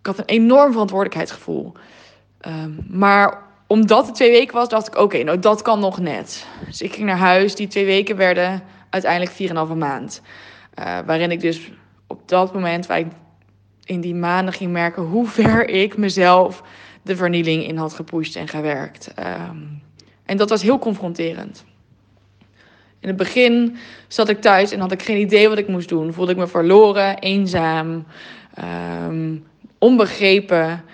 ik had een enorm verantwoordelijkheidsgevoel. Um, maar omdat het twee weken was, dacht ik: oké, nou dat kan nog net. Dus ik ging naar huis. Die twee weken werden uiteindelijk 4,5 maand. Uh, waarin ik dus op dat moment, waar ik in die maanden ging merken hoe <laughs> ver ik mezelf de vernieling in had gepusht en gewerkt. Um, en dat was heel confronterend. In het begin zat ik thuis en had ik geen idee wat ik moest doen. Voelde ik me verloren, eenzaam, um, onbegrepen.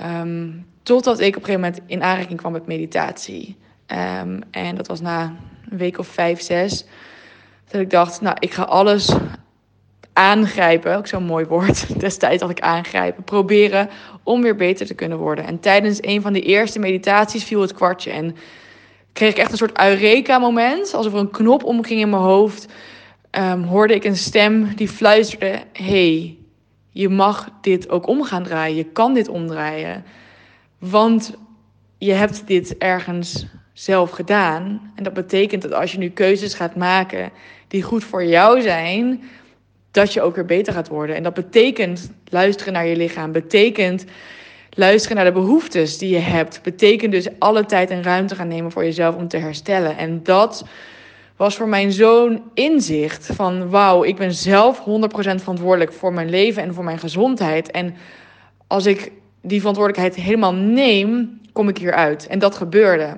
Um, totdat ik op een gegeven moment in aanraking kwam met meditatie. Um, en dat was na een week of vijf, zes. Dat ik dacht, nou, ik ga alles aangrijpen. Ook zo'n mooi woord. <laughs> Destijds had ik aangrijpen. Proberen om weer beter te kunnen worden. En tijdens een van de eerste meditaties viel het kwartje. En kreeg ik echt een soort Eureka-moment. Alsof er een knop omging in mijn hoofd. Um, hoorde ik een stem die fluisterde: hey, je mag dit ook om gaan draaien. Je kan dit omdraaien. Want je hebt dit ergens zelf gedaan. En dat betekent dat als je nu keuzes gaat maken die goed voor jou zijn, dat je ook weer beter gaat worden. En dat betekent luisteren naar je lichaam. Betekent luisteren naar de behoeftes die je hebt. Betekent dus alle tijd en ruimte gaan nemen voor jezelf om te herstellen. En dat was voor mijn zoon inzicht van wauw, ik ben zelf 100% verantwoordelijk voor mijn leven en voor mijn gezondheid. En als ik die verantwoordelijkheid helemaal neem, kom ik hieruit. En dat gebeurde.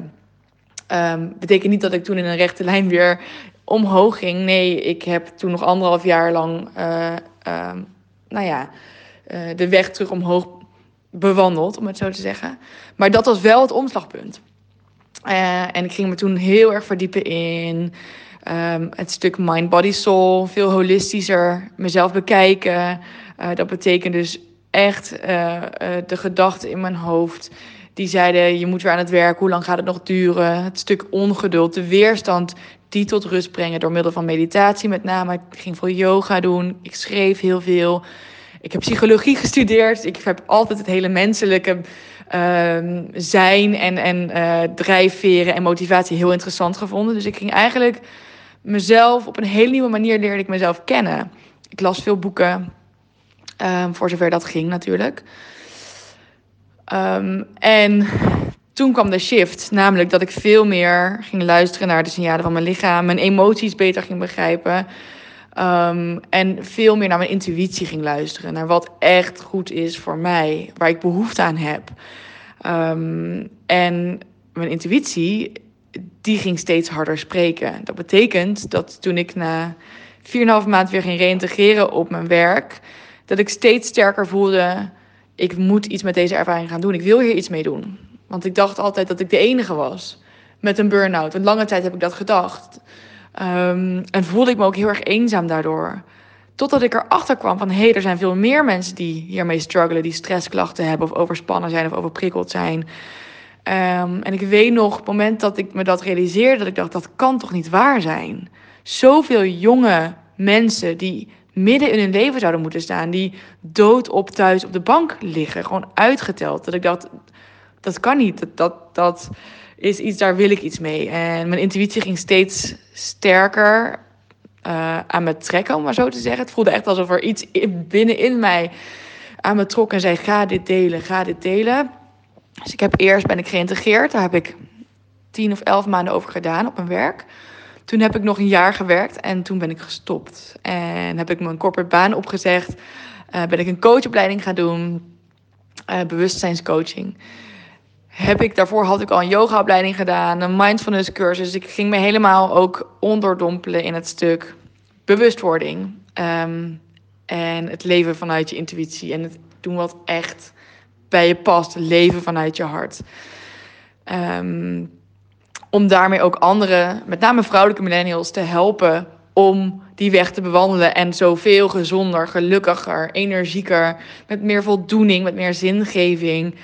Um, betekent niet dat ik toen in een rechte lijn weer omhoog ging. Nee, ik heb toen nog anderhalf jaar lang, uh, nou ja, uh, de weg terug omhoog bewandeld, om het zo te zeggen. Maar dat was wel het omslagpunt. Uh, en ik ging me toen heel erg verdiepen in um, het stuk mind, body, soul. Veel holistischer mezelf bekijken. Dat betekent dus echt uh, uh, de gedachten in mijn hoofd. Die zeiden, je moet weer aan het werk, hoe lang gaat het nog duren? Het stuk ongeduld, de weerstand die tot rust brengen door middel van meditatie met name. Ik ging veel yoga doen, ik schreef heel veel. Ik heb psychologie <laughs> gestudeerd. Ik heb altijd het hele menselijke uh, zijn en, en uh, drijfveren en motivatie heel interessant gevonden. Dus ik ging eigenlijk mezelf op een hele nieuwe manier leerde ik mezelf kennen. Ik las veel boeken, um, voor zover dat ging natuurlijk. Um, en toen kwam de shift, namelijk dat ik veel meer ging luisteren naar de signalen van mijn lichaam, mijn emoties beter ging begrijpen. Um, en veel meer naar mijn intuïtie ging luisteren. Naar wat echt goed is voor mij. Waar ik behoefte aan heb. En mijn intuïtie, die ging steeds harder spreken. Dat betekent dat toen ik na 4,5 maand weer ging reïntegreren op mijn werk. Dat ik steeds sterker voelde. Ik moet iets met deze ervaring gaan doen. Ik wil hier iets mee doen. Want ik dacht altijd dat ik de enige was met een burn-out. Een lange tijd heb ik dat gedacht. Um, en voelde ik me ook heel erg eenzaam daardoor. Totdat ik erachter kwam van... hé, hey, er zijn veel meer mensen die hiermee struggelen... die stressklachten hebben of overspannen zijn of overprikkeld zijn. Um, en ik weet nog, het moment dat ik me dat realiseerde... dat ik dacht, dat kan toch niet waar zijn? Zoveel jonge mensen die midden in hun leven zouden moeten staan... die doodop thuis op de bank liggen, gewoon uitgeteld. Dat ik dacht, dat kan niet. Dat, dat, dat is iets, daar wil ik iets mee. En mijn intuïtie ging steeds sterker uh, aan me trekken, om maar zo te zeggen. Het voelde echt alsof er iets binnenin mij aan me trok en zei: ga dit delen, ga dit delen. Dus ik heb eerst ben ik geïntegreerd. Daar heb ik tien of elf maanden over gedaan op mijn werk. Toen heb ik nog een jaar gewerkt en toen ben ik gestopt. En heb ik mijn corporate baan opgezegd. Uh, ben ik een coachopleiding gaan doen, uh, bewustzijnscoaching heb ik, daarvoor had ik al een yogaopleiding gedaan, een mindfulness cursus. Ik ging me helemaal ook onderdompelen in het stuk bewustwording. Um, en het leven vanuit je intuïtie. En het doen wat echt bij je past. Leven vanuit je hart. Um, om daarmee ook anderen, met name vrouwelijke millennials, te helpen om die weg te bewandelen en zoveel gezonder, gelukkiger, energieker, met meer voldoening, met meer zingeving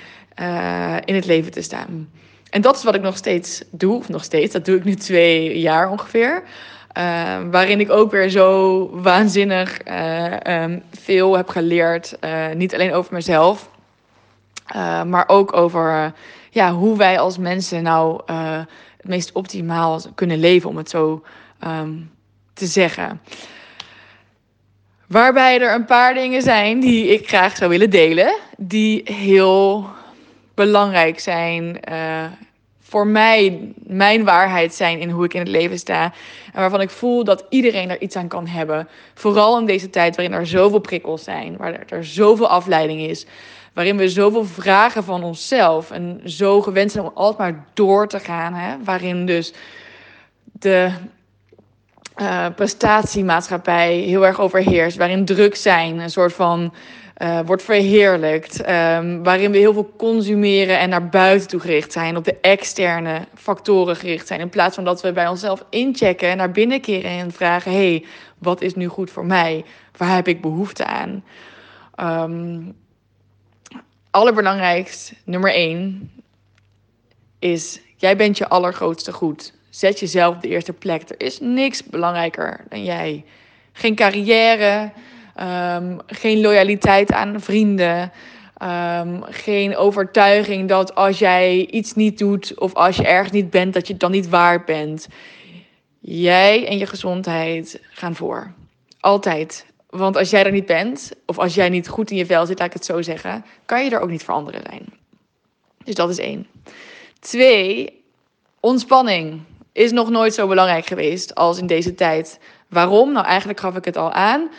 uh, in het leven te staan. En dat is wat ik nog steeds doe, of nog steeds, dat doe ik nu twee jaar ongeveer. waarin ik ook weer zo waanzinnig ehm, veel heb geleerd. niet alleen over mezelf, maar ook over ja, hoe wij als mensen nou meest optimaal kunnen leven, om het zo ehm, te zeggen. Waarbij er een paar dingen zijn die ik graag zou willen delen, die heel belangrijk zijn uh, voor mij, mijn waarheid zijn in hoe ik in het leven sta. En waarvan ik voel dat iedereen er iets aan kan hebben. Vooral in deze tijd waarin er zoveel prikkels zijn, waar er zoveel afleiding is. Waarin we zoveel vragen van onszelf en zo gewend zijn om altijd maar door te gaan. Hè? Waarin dus de uh, prestatiemaatschappij heel erg overheerst. Waarin druk zijn een soort van uh, wordt verheerlijkt. Um, waarin we heel veel consumeren en naar buiten toe gericht zijn. Op de externe factoren gericht zijn. In plaats van dat we bij onszelf inchecken en naar binnen keren en vragen: hé, hey, wat is nu goed voor mij? Waar heb ik behoefte aan? Um, allerbelangrijkst, nummer één, is: jij bent je allergrootste goed. Zet jezelf de eerste plek. Er is niks belangrijker dan jij. Geen carrière, um, geen loyaliteit aan vrienden. Um, geen overtuiging dat als jij iets niet doet of als je ergens niet bent, dat je het dan niet waard bent. Jij en je gezondheid gaan voor. Altijd. Want als jij er niet bent, of als jij niet goed in je vel zit, laat ik het zo zeggen, kan je er ook niet voor anderen zijn. Dus dat is één. Twee, ontspanning is nog nooit zo belangrijk geweest als in deze tijd. Waarom? Nou, eigenlijk gaf ik het al aan.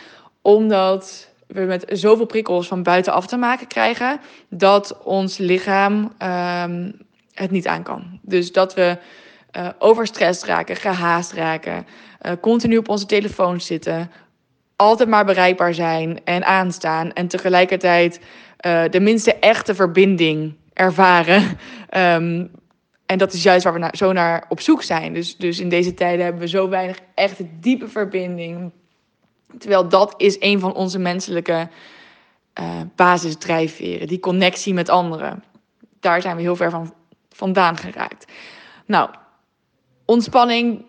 Omdat we met zoveel prikkels van buitenaf te maken krijgen, dat ons lichaam um, het niet aan kan. Dus dat we uh, overstrest raken, gehaast raken, uh, continu op onze telefoon zitten, altijd maar bereikbaar zijn en aanstaan en tegelijkertijd uh, de minste echte verbinding ervaren. Um, <laughs> En dat is juist waar we zo naar op zoek zijn. Dus, dus in deze tijden hebben we zo weinig echte diepe verbinding. Terwijl dat is een van onze menselijke uh, basisdrijfveren. Die connectie met anderen. Daar zijn we heel ver van vandaan geraakt. Nou, ontspanning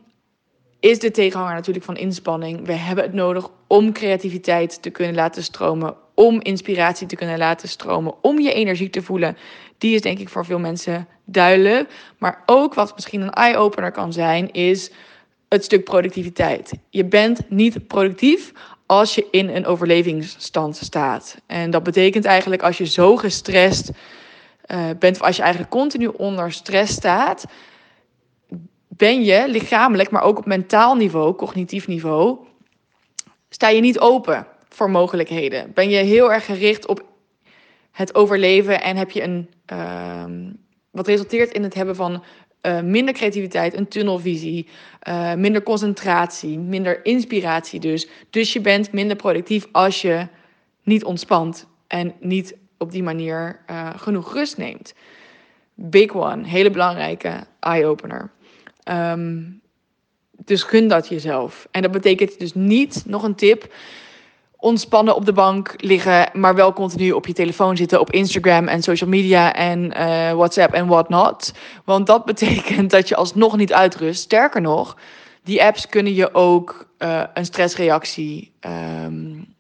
is de tegenhanger natuurlijk van inspanning. We hebben het nodig om creativiteit te kunnen laten stromen, om inspiratie te kunnen laten stromen, om je energie te voelen. Die is denk ik voor veel mensen duidelijk. Maar ook wat misschien een eye-opener kan zijn, is het stuk productiviteit. Je bent niet productief als je in een overlevingsstand staat. En dat betekent eigenlijk als je zo gestrest uh, bent, of als je eigenlijk continu onder stress staat, ben je lichamelijk, maar ook op mentaal niveau, cognitief niveau, sta je niet open voor mogelijkheden. Ben je heel erg gericht op het overleven en heb je een, uh, wat resulteert in het hebben van uh, minder creativiteit, een tunnelvisie, uh, minder concentratie, minder inspiratie dus. Dus je bent minder productief als je niet ontspant en niet op die manier uh, genoeg rust neemt. Big one, hele belangrijke eye-opener. Um, dus gun dat jezelf. En dat betekent dus niet, nog een tip, ontspannen op de bank liggen, maar wel continu op je telefoon zitten, op Instagram en social media en uh, WhatsApp en whatnot. Want dat <laughs> betekent dat je alsnog niet uitrust. Sterker nog, die apps kunnen je ook uh, een stressreactie. Um,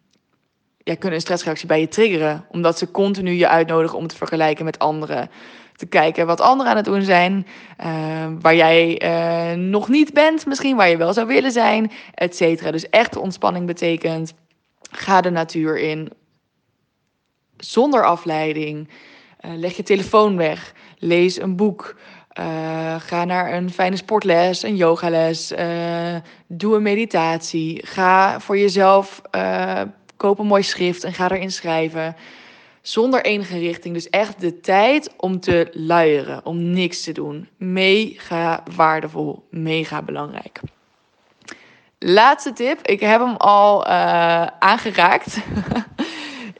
ja, kunnen een stressreactie bij je triggeren. Omdat ze continu je uitnodigen om te vergelijken met anderen te kijken wat anderen aan het doen zijn. Uh, waar jij uh, nog niet bent, misschien waar je wel zou willen zijn, et cetera. Dus echte ontspanning betekent: ga de natuur in. Zonder afleiding. Uh, leg je telefoon weg. Lees een boek. ga naar een fijne sportles, een yogales. doe een meditatie. Ga voor jezelf koop een mooi schrift en ga erin schrijven zonder enige richting. Dus echt de tijd om te luieren, om niks te doen. Mega waardevol, mega belangrijk. Laatste tip, ik heb hem al uh, aangeraakt,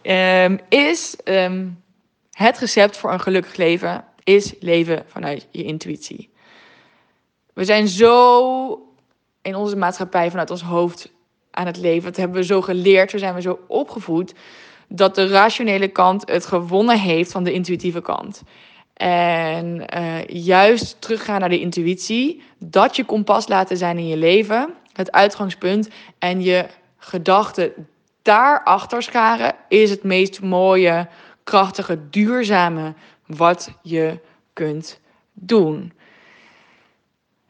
um, <laughs> is um, het recept voor een gelukkig leven is leven vanuit je intuïtie. We zijn zo in onze maatschappij vanuit ons hoofd aan het leven. Dat hebben we zo geleerd, zo zijn we zo opgevoed dat de rationele kant het gewonnen heeft van de intuïtieve kant. En uh, juist teruggaan naar de intuïtie, dat je kompas laten zijn in je leven, het uitgangspunt en je gedachten daarachter scharen is het meest mooie, krachtige, duurzame wat je kunt doen.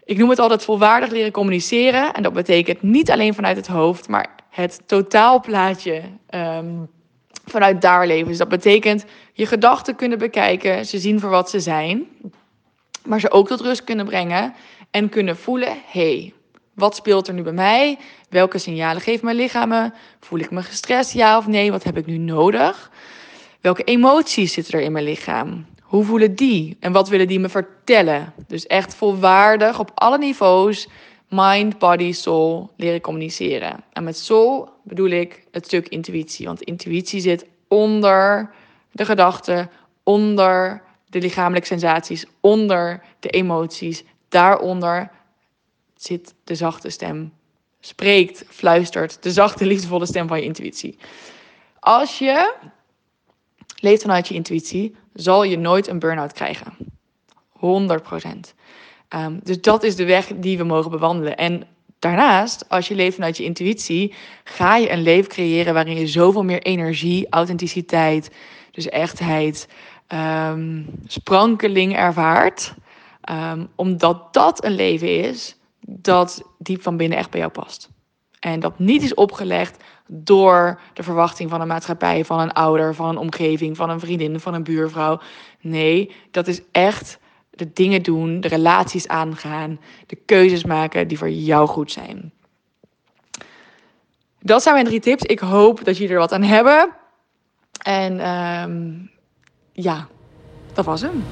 Ik noem het altijd volwaardig leren communiceren. En dat betekent niet alleen vanuit het hoofd, maar het totaalplaatje um, vanuit daar leven. Dus dat betekent je gedachten kunnen bekijken, ze zien voor wat ze zijn, maar ze ook tot rust kunnen brengen en kunnen voelen: hé, hey, wat speelt er nu bij mij? Welke signalen geeft mijn lichaam me? Voel ik me gestrest, ja of nee? Wat heb ik nu nodig? Welke emoties zitten er in mijn lichaam? Hoe voelen die? En wat willen die me vertellen? Dus echt volwaardig op alle niveaus mind, body, soul leren communiceren. En met soul bedoel ik het stuk intuïtie. Want intuïtie zit onder de gedachten, onder de lichamelijke sensaties, onder de emoties. Daaronder zit de zachte stem. Spreekt, fluistert, de zachte, liefdevolle stem van je intuïtie. Als je leeft vanuit je intuïtie, zal je nooit een burn-out krijgen. 100 Um, dus dat is de weg die we mogen bewandelen. En daarnaast, als je leeft vanuit je intuïtie, ga je een leven creëren waarin je zoveel meer energie, authenticiteit, dus echtheid, um, sprankeling ervaart. Um, omdat dat een leven is dat diep van binnen echt bij jou past. En dat niet is opgelegd door de verwachting van een maatschappij, van een ouder, van een omgeving, van een vriendin, van een buurvrouw. Nee, dat is echt de dingen doen, de relaties aangaan, de keuzes maken die voor jou goed zijn. Dat zijn mijn drie tips. Ik hoop dat jullie er wat aan hebben. En um, ja, dat was hem.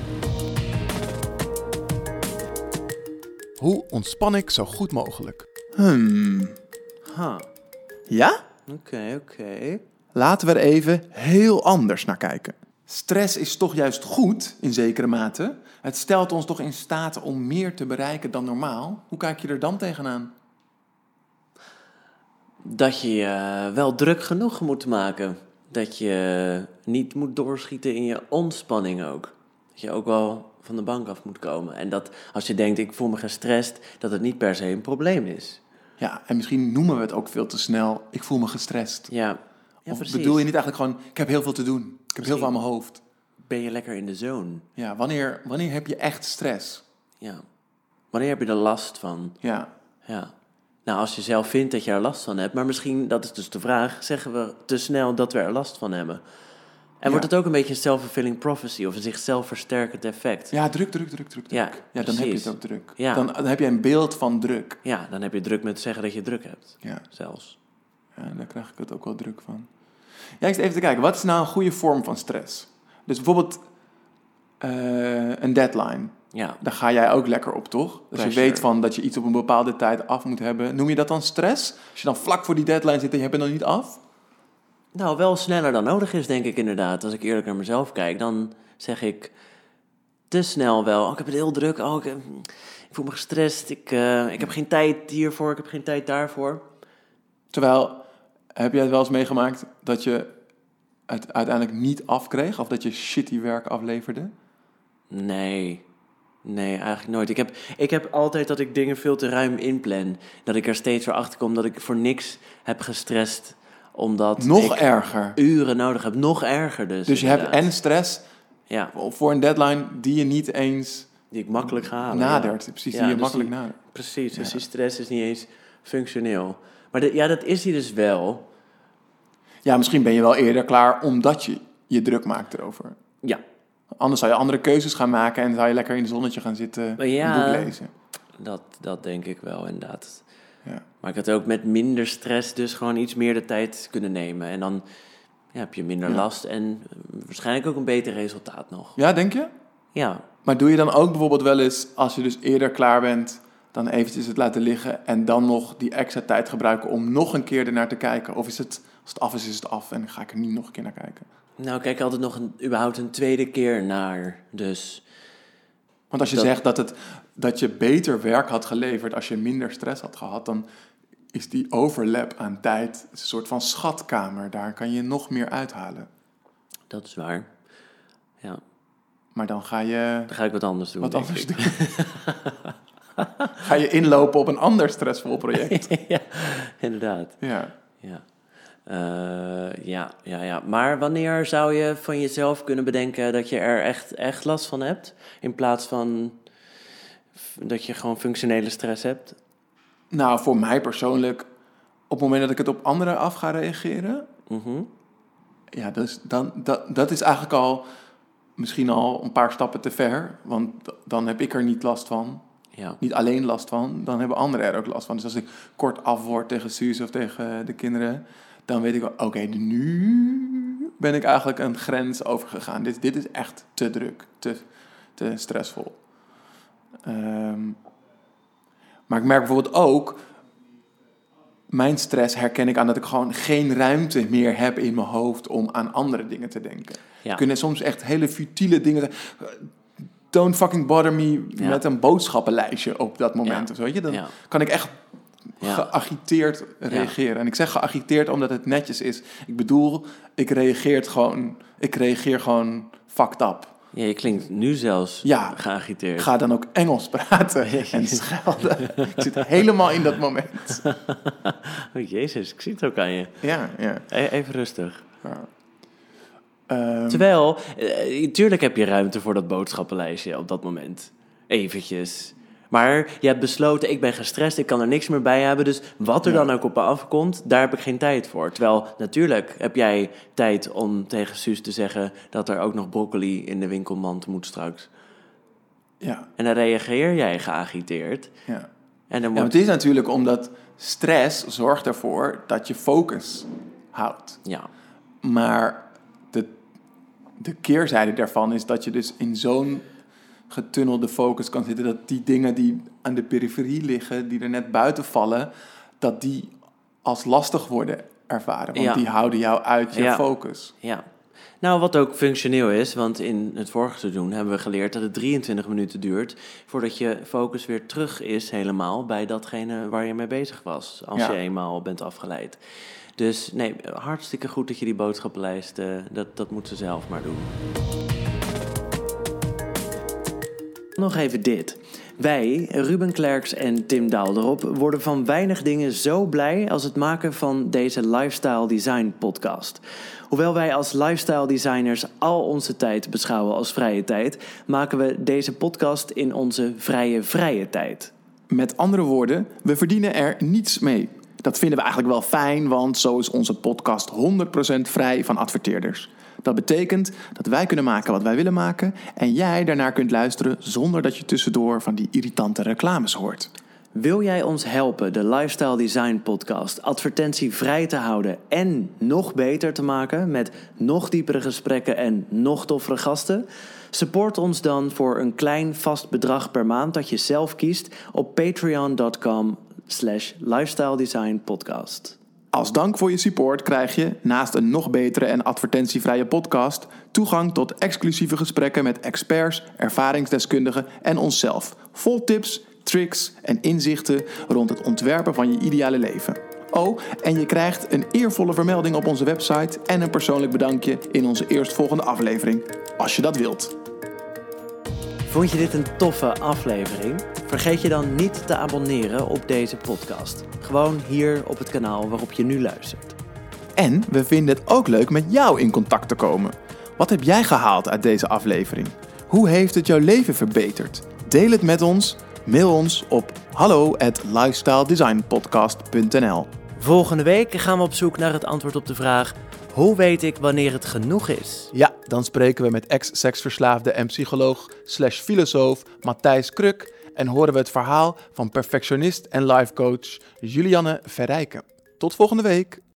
Hoe ontspan ik zo goed mogelijk? Hmm.
Huh.
Ja?
Oké, oké.
Laten we er even heel anders naar kijken. Stress is toch juist goed, in zekere mate. Het stelt ons toch in staat om meer te bereiken dan normaal. Hoe kijk je er dan tegenaan?
Dat je je wel druk genoeg moet maken. Dat je niet moet doorschieten in je ontspanning ook. Dat je ook wel van de bank af moet komen. En dat als je denkt, ik voel me gestrest, dat het niet per se een probleem is.
Ja, en misschien noemen we het ook veel te snel, ik voel me gestrest.
Ja, ja
of bedoel je niet eigenlijk gewoon, ik heb heel veel te doen. Ik heb heel veel aan mijn hoofd.
Ben je lekker in de zone?
Ja, wanneer, wanneer heb je echt stress?
Ja. Wanneer heb je er last van?
Ja.
Ja. Nou, als je zelf vindt dat je er last van hebt, maar misschien, dat is dus de vraag, zeggen we te snel dat we er last van hebben. En wordt het ook een beetje een self-fulfilling prophecy of een zichzelf versterkend effect?
Ja, druk, druk, druk, druk.
Ja,
ja dan heb je het ook druk.
Ja.
Dan, dan, heb je een beeld van druk.
Ja, dan heb je druk met zeggen dat je druk hebt.
Ja.
Zelfs.
Ja, daar krijg ik het ook wel druk van. Ja, ik even te kijken. Wat is nou een goede vorm van stress? Dus bijvoorbeeld uh, een deadline.
Ja.
Daar ga jij ook lekker op, toch? Als je weet van dat je iets op een bepaalde tijd af moet hebben. Noem je dat dan stress? Als je dan vlak voor die deadline zit en je hebt het nog niet af?
Nou, wel sneller dan nodig is, denk ik inderdaad. Als ik eerlijk naar mezelf kijk, dan zeg ik te snel wel. Oh, ik heb het heel druk. Oh, ik, ik voel me gestrest. Ik, uh, ik heb geen tijd hiervoor. Ik heb geen tijd daarvoor.
Terwijl, heb jij het wel eens meegemaakt dat je het uiteindelijk niet afkreeg? Of dat je shitty werk afleverde?
Nee. Nee, eigenlijk nooit. Ik heb, ik heb altijd dat ik dingen veel te ruim inplan. Dat ik er steeds weer achter kom dat ik voor niks heb gestrest omdat
nog
ik
erger.
uren nodig heb. Nog erger dus.
Dus je hebt en stress
ja.
voor een deadline die je niet eens
die ik makkelijk ga halen.
Nadert, ja. precies, die je dus makkelijk
die,
nadert.
Precies, dus die stress is niet eens functioneel. Maar de, ja, dat is hij dus wel.
Ja, misschien ben je wel eerder klaar omdat je je druk maakt erover.
Ja.
Anders zou je andere keuzes gaan maken en zou je lekker in het zonnetje gaan zitten
ja,
en boek lezen.
Dat, dat denk ik wel, inderdaad. Maar ik had ook met minder stress dus gewoon iets meer de tijd kunnen nemen. En dan ja, heb je minder
Ja.
last en waarschijnlijk ook een beter resultaat nog.
Ja, denk je?
Ja,
Maar doe je dan ook bijvoorbeeld wel eens, als je dus eerder klaar bent, dan eventjes het laten liggen en dan nog die extra tijd gebruiken om nog een keer ernaar te kijken? Of is het, als het af is, is het af en ga ik er niet nog een keer naar kijken?
nou kijk altijd nog een, überhaupt een tweede keer naar. Dus
Want als je
Dat-
zegt dat, het, dat je beter werk had geleverd als je minder stress had gehad, dan is die overlap aan tijd een soort van schatkamer. Daar kan je nog meer uithalen.
dat is waar. Ja,
Maar dan ga je
dan ga ik wat anders doen.
wat anders
ik.
doen. <laughs> Ga je inlopen op een ander stressvol project. <laughs>
ja, inderdaad.
Ja.
Ja. Eh, ja, ja, ja. Maar wanneer zou je van jezelf kunnen bedenken dat je er echt, echt last van hebt? In plaats van dat je gewoon functionele stress hebt?
Nou, voor mij persoonlijk, op het moment dat ik het op anderen af ga reageren,
Mhm.
ja, dus dan, dat, dat is eigenlijk al misschien al een paar stappen te ver. Want dan heb ik er niet last van.
Ja.
Niet alleen last van, dan hebben anderen er ook last van. Dus als ik kort af word tegen Suus of tegen de kinderen, dan weet ik wel, oké, nu ben ik eigenlijk een grens overgegaan. Dit, dit is echt te druk, te, te stressvol. Ehm, maar ik merk bijvoorbeeld ook, mijn stress herken ik aan dat ik gewoon geen ruimte meer heb in mijn hoofd om aan andere dingen te denken.
Ja.
Kunnen soms echt hele futiele dingen. Don't fucking bother me
Ja.
met een boodschappenlijstje op dat moment.
Ja.
Of zo, weet je? Dan kan ik echt geagiteerd reageren. En ik zeg geagiteerd omdat het netjes is. Ik bedoel, ik reageer gewoon, ik reageer gewoon fucked up.
Ja, je klinkt nu zelfs
Ja.
geagiteerd.
Ga dan ook Engels praten <laughs> en schelden. ik zit helemaal in dat moment. <laughs>
Oh, jezus, ik zie het ook aan je.
Ja, ja.
E- Even rustig.
ja. Ehm,
Terwijl, eh, tuurlijk heb je ruimte voor dat boodschappenlijstje op dat moment. Eventjes. Maar je hebt besloten, ik ben gestrest, ik kan er niks meer bij hebben. Dus wat er
Ja.
dan ook op me afkomt, daar heb ik geen tijd voor. Terwijl, natuurlijk heb jij tijd om tegen Suus te zeggen... dat er ook nog broccoli in de winkelmand moet straks.
ja,
En dan reageer jij geagiteerd.
ja.
En dan
Ja,
wordt...
het is natuurlijk omdat stress zorgt ervoor dat je focus houdt.
Ja,
Maar de, de keerzijde daarvan is dat je dus in zo'n getunnelde focus kan zitten. Dat die dingen die aan de periferie liggen, die er net buiten vallen, dat die als lastig worden ervaren. Want
Ja.
die houden jou uit je
Ja.
focus.
ja. Nou, wat ook functioneel is, want in het vorige seizoen hebben we geleerd dat het 23 minuten duurt voordat je focus weer terug is helemaal bij datgene waar je mee bezig was, als
Ja.
je eenmaal bent afgeleid. Dus nee, hartstikke goed dat je die boodschappenlijst, eh, dat, dat moet ze zelf maar doen. Nog even dit. Wij, Ruben Klerks en Tim Daalderop, worden van weinig dingen zo blij als het maken van deze Lifestyle Design podcast. Hoewel wij als lifestyle designers al onze tijd beschouwen als vrije tijd, maken we deze podcast in onze vrije vrije tijd.
Met andere woorden, we verdienen er niets mee. Dat vinden we eigenlijk wel fijn, want zo is onze podcast 100% vrij van adverteerders. Dat betekent dat wij kunnen maken wat wij willen maken en jij daarnaar kunt luisteren zonder dat je tussendoor van die irritante reclames hoort.
Wil jij ons helpen de Lifestyle Design Podcast advertentievrij te houden en nog beter te maken met nog diepere gesprekken en nog toffere gasten? Support ons dan voor een klein vast bedrag per maand dat je zelf kiest op patreon.com slash lifestyle design podcast.
Als dank voor je support krijg je, naast een nog betere en advertentievrije podcast, toegang tot exclusieve gesprekken met experts, ervaringsdeskundigen en onszelf. Vol tips, tricks en inzichten rond het ontwerpen van je ideale leven. Oh, en je krijgt een eervolle vermelding op onze website en een persoonlijk bedankje in onze eerstvolgende aflevering, als je dat wilt.
Vond je dit een toffe aflevering? Vergeet je dan niet te abonneren op deze podcast. Gewoon hier op het kanaal waarop je nu luistert.
En we vinden het ook leuk met jou in contact te komen. Wat heb jij gehaald uit deze aflevering? Hoe heeft het jouw leven verbeterd? Deel het met ons. Mail ons op hallo at lifestyledesignpodcast.nl
Volgende week gaan we op zoek naar het antwoord op de vraag: hoe weet ik wanneer het genoeg is?
Ja, dan spreken we met ex-seksverslaafde en psycholoog slash filosoof Matthijs Kruk en horen we het verhaal van perfectionist en lifecoach Julianne Verrijken. Tot volgende week!